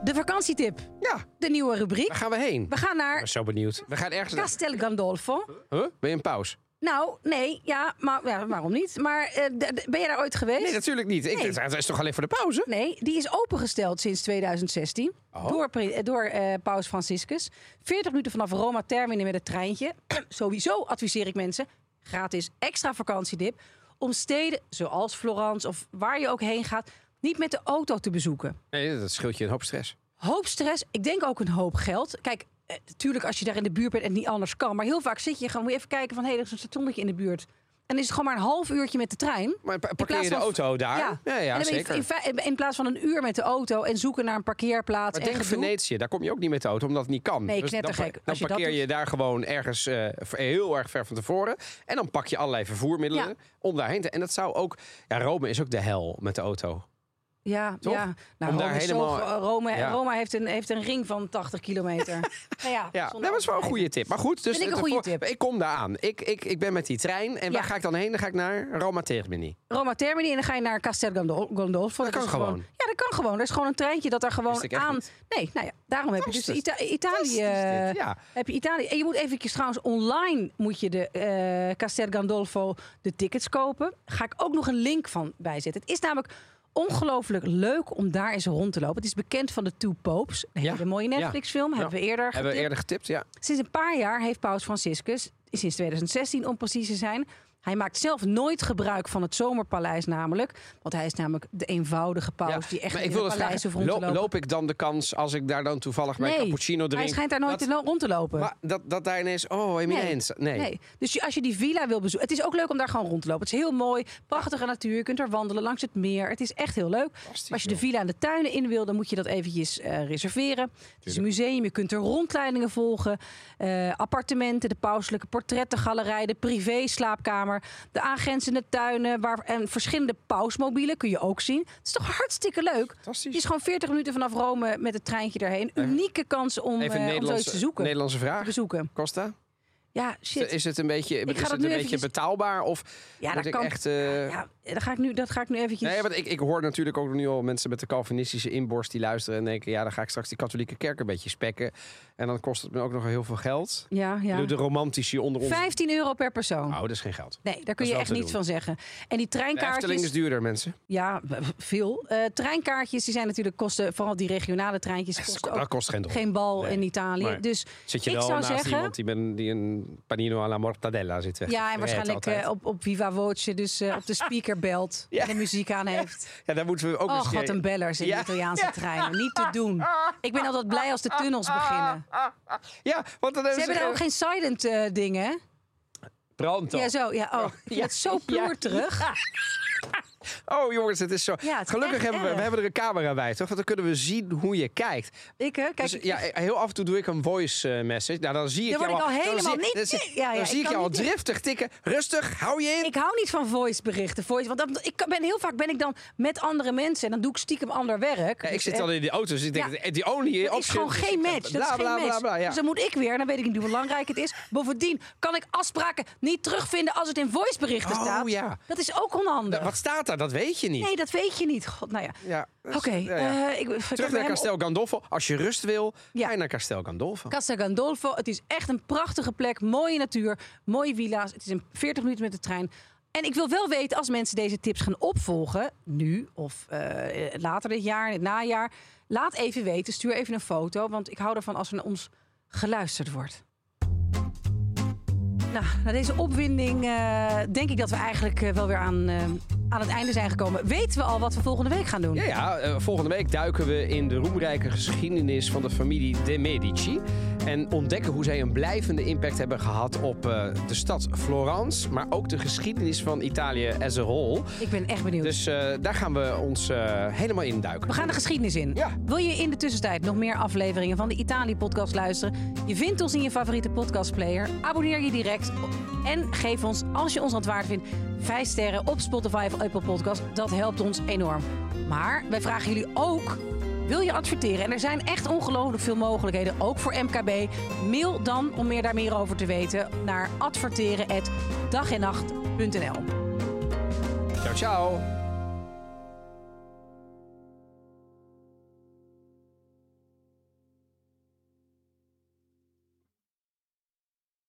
Speaker 1: De vakantietip.
Speaker 2: Ja,
Speaker 1: De nieuwe rubriek.
Speaker 2: waar gaan we heen?
Speaker 1: We gaan
Speaker 2: Ik
Speaker 1: naar
Speaker 2: ben zo benieuwd. We gaan ergens...
Speaker 1: Castel Gandolfo.
Speaker 2: Huh? Ben je in pauze?
Speaker 1: Nou, nee, ja, maar ja, waarom niet? Maar eh, ben je daar ooit geweest?
Speaker 2: Nee, natuurlijk niet. Ik,
Speaker 1: Nee.
Speaker 2: Het is toch alleen voor de pauze?
Speaker 1: Nee, die is opengesteld sinds 2016
Speaker 2: Oh.
Speaker 1: door, eh, door eh, Paus Franciscus. 40 minuten vanaf Roma Termini met het treintje. Sowieso adviseer ik mensen, gratis extra vakantiedip, om steden zoals Florence of waar je ook heen gaat, niet met de auto te bezoeken.
Speaker 2: Nee, dat scheelt je een hoop stress.
Speaker 1: Hoop stress, ik denk ook een hoop geld. Kijk, eh, natuurlijk als je daar in de buurt bent en het niet anders kan. Maar heel vaak zit je gewoon, moet je even kijken van, hé, er is een stationnetje in de buurt. En dan is het gewoon maar een half uurtje met de trein.
Speaker 2: Maar pa- parkeer je de
Speaker 1: van-
Speaker 2: auto daar?
Speaker 1: Ja,
Speaker 2: ja,
Speaker 1: dan
Speaker 2: zeker.
Speaker 1: in, plaats van een uur met de auto en zoeken naar een parkeerplaats.
Speaker 2: Maar
Speaker 1: en
Speaker 2: denk
Speaker 1: gedoe.
Speaker 2: Venetië, daar kom je ook niet met de auto, omdat het niet kan.
Speaker 1: Nee,
Speaker 2: dus dan, dan
Speaker 1: Als je
Speaker 2: parkeer je daar gewoon ergens eh, heel erg ver van tevoren. En dan pak je allerlei vervoermiddelen
Speaker 1: Ja.
Speaker 2: om daarheen te... En dat zou ook... Ja, Rome is ook de hel met de auto.
Speaker 1: Ja,
Speaker 2: Toch?
Speaker 1: ja. Nou,
Speaker 2: Om daar
Speaker 1: Rome, is zo
Speaker 2: helemaal-
Speaker 1: gro- Rome,
Speaker 2: Ja.
Speaker 1: Rome heeft, een, heeft een ring van 80 kilometer. nou ja,
Speaker 2: dat was wel een goede tip. Maar goed, dus
Speaker 1: Vind ik een goede tip.
Speaker 2: ik kom daar aan. Ik, ik, ik ben met die trein. En waar ga ik dan heen? Dan ga ik naar Roma Termini.
Speaker 1: Roma Termini en dan ga je naar Castel Gandol- Gandolfo.
Speaker 2: Dat kan gewoon.
Speaker 1: Ja, dat kan gewoon. Er is gewoon een treintje dat er gewoon aan...
Speaker 2: niet.
Speaker 1: Nee, nou ja, daarom heb je dus. Ita- Italië...
Speaker 2: Ja.
Speaker 1: Heb je Italië. En je moet eventjes trouwens online moet je de eh Castel Gandolfo de tickets kopen. Ga ik ook nog een link van bijzetten. Het is namelijk ongelooflijk leuk om daar eens rond te lopen. Het is bekend van de Two Popes. Een
Speaker 2: Ja.
Speaker 1: hele mooie
Speaker 2: Ja.
Speaker 1: Netflix-film. Hebben we eerder
Speaker 2: Hebben we
Speaker 1: getipt.
Speaker 2: eerder getipt, ja.
Speaker 1: Sinds een paar jaar heeft Paus Franciscus, sinds 2016 om precies te zijn, hij maakt zelf nooit gebruik van het zomerpaleis namelijk. Want hij is namelijk de eenvoudige paus
Speaker 2: ja.
Speaker 1: die echt
Speaker 2: Maar
Speaker 1: in
Speaker 2: ik
Speaker 1: het
Speaker 2: wilde
Speaker 1: paleis
Speaker 2: vragen,
Speaker 1: rond
Speaker 2: loop, ik dan de kans als ik daar dan toevallig mijn
Speaker 1: Nee,
Speaker 2: cappuccino drink?
Speaker 1: Hij schijnt daar nooit
Speaker 2: dat,
Speaker 1: rond te lopen.
Speaker 2: maar dat, dat daar ineens, oh, eminence. Nee.
Speaker 1: Nee. Dus je- als je die villa wil bezoeken. Het is ook leuk om daar gewoon rond te lopen. Het is heel mooi. Prachtige natuur. Je kunt er wandelen langs het meer. Het is echt heel leuk. Als je de villa en de tuinen in wil, dan moet je dat eventjes eh, reserveren. Het is een museum. Je kunt er rondleidingen volgen. Eh, appartementen, de pauselijke portrettengalerij, de privé-slaapkamer, de aangrenzende tuinen waar, en verschillende pausmobielen kun je ook zien. Het is toch hartstikke leuk.
Speaker 2: Fantastisch.
Speaker 1: Het is gewoon 40 minuten vanaf Rome met het treintje erheen. Unieke kans om,
Speaker 2: Even
Speaker 1: om zoiets te zoeken.
Speaker 2: Nederlandse
Speaker 1: Te
Speaker 2: vraag.
Speaker 1: bezoeken.
Speaker 2: Costa?
Speaker 1: Ja, shit.
Speaker 2: Is het een beetje, is het een beetje betaalbaar? Of
Speaker 1: ja, dat kan.
Speaker 2: echt... eh,
Speaker 1: Ja, dat ga ik nu, dat ga ik nu eventjes.
Speaker 2: Nee, want ik, ik hoor natuurlijk ook nu al mensen met de Calvinistische inborst die luisteren en denken: ja, dan ga ik straks die katholieke kerk een beetje spekken. En dan kost het me ook nog heel veel geld.
Speaker 1: ja, ja.
Speaker 2: De, de romantici onder ons.
Speaker 1: 15 euro per persoon.
Speaker 2: Nou, dat is geen geld.
Speaker 1: Nee, daar kun je echt niets van zeggen. En die
Speaker 2: De
Speaker 1: treinkaartjes.
Speaker 2: is duurder, mensen.
Speaker 1: Ja, veel. Eh, treinkaartjes, die zijn natuurlijk kosten, vooral die regionale treintjes, kosten
Speaker 2: Dat
Speaker 1: ook
Speaker 2: kost geen
Speaker 1: geen bal
Speaker 2: Nee.
Speaker 1: in Italië. Dus
Speaker 2: Zit je
Speaker 1: ik
Speaker 2: wel
Speaker 1: zou
Speaker 2: naast
Speaker 1: zeggen-
Speaker 2: iemand die, ben, die een panino alla mortadella zit weg.
Speaker 1: ja, en waarschijnlijk eh, op, op Viva Voce, dus eh, op de speaker belt
Speaker 2: Ja.
Speaker 1: en de muziek aan heeft.
Speaker 2: Ja, daar moeten we ook
Speaker 1: Oh god, een bellers in de Italiaanse treinen. Niet te doen. Ik ben altijd blij als de tunnels beginnen.
Speaker 2: Ja, want dan
Speaker 1: Ze
Speaker 2: hebben
Speaker 1: hebben daar ook geen silent eh, dingen, hè? Ja, zo. Ja, oh,
Speaker 2: Ja.
Speaker 1: zo ploerterig.
Speaker 2: Oh jongens, het is zo.
Speaker 1: Ja, het is
Speaker 2: Gelukkig hebben we, we hebben er een camera bij, toch? Want dan kunnen we zien hoe je kijkt.
Speaker 1: Ik, hè? Kijk,
Speaker 2: Dus, ja, heel af en toe doe ik een voice eh, message. Nou, dan zie ik
Speaker 1: Dan word
Speaker 2: jou
Speaker 1: ik al helemaal niet-
Speaker 2: Dan, zie-
Speaker 1: Ja, ja,
Speaker 2: dan
Speaker 1: ik
Speaker 2: zie ik
Speaker 1: kan
Speaker 2: jou al driftig tikken. Rustig, hou je in.
Speaker 1: Ik hou niet van voiceberichten. Voice, want dat, ik ben heel vaak ben ik dan met andere mensen en dan doe ik stiekem ander werk.
Speaker 2: Ja, ik
Speaker 1: Dus,
Speaker 2: zit
Speaker 1: eh,
Speaker 2: al in die auto, dus ik denk,
Speaker 1: Ja.
Speaker 2: die only
Speaker 1: Dat is gewoon geen match. Dat is geen match. Dus dan moet ik weer, dan weet ik niet hoe belangrijk het is. Bovendien kan ik afspraken niet terugvinden als het in voiceberichten
Speaker 2: Oh,
Speaker 1: staat.
Speaker 2: ja.
Speaker 1: Dat is ook onhandig.
Speaker 2: Wat staat daar? Dat weet je niet.
Speaker 1: Nee, dat weet je niet. God, nou ja.
Speaker 2: Ja,
Speaker 1: Oké,
Speaker 2: is- ja, ja.
Speaker 1: eh,
Speaker 2: Terug naar Castel Gandolfo. Als je rust wil,
Speaker 1: Ja.
Speaker 2: ga je naar Castel Gandolfo.
Speaker 1: Castel Gandolfo. Het is echt een prachtige plek. Mooie natuur, mooie villa's. Het is een 40 minuten met de trein. En ik wil wel weten, als mensen deze tips gaan opvolgen, nu of eh, later dit jaar, in het najaar, laat even weten. Stuur even een foto, want ik hou ervan als er naar ons geluisterd wordt. Nou, na deze opwinding eh, denk ik dat we eigenlijk wel weer aan, eh, aan het einde zijn gekomen. Weten we al wat we volgende week gaan doen?
Speaker 2: Ja, ja eh, volgende week duiken we in de roemrijke geschiedenis van de familie De Medici. En ontdekken hoe zij een blijvende impact hebben gehad op eh, de stad Florence. Maar ook de geschiedenis van Italië as a whole.
Speaker 1: Ik ben echt benieuwd.
Speaker 2: Dus eh, daar gaan we ons helemaal in duiken.
Speaker 1: We gaan de geschiedenis in.
Speaker 2: Ja.
Speaker 1: Wil je in de tussentijd nog meer afleveringen van de Italië-podcast luisteren? Je vindt ons in je favoriete podcastplayer. Abonneer je direct. En geef ons, als je ons aan het waard vindt, 5 sterren op Spotify of Apple Podcast. Dat helpt ons enorm. Maar wij vragen jullie ook... Wil je adverteren? En er zijn echt ongelooflijk veel mogelijkheden, ook voor MKB. Mail dan, om meer daar meer over te weten, naar adverteren@dagennacht.nl.
Speaker 2: Ciao, ciao.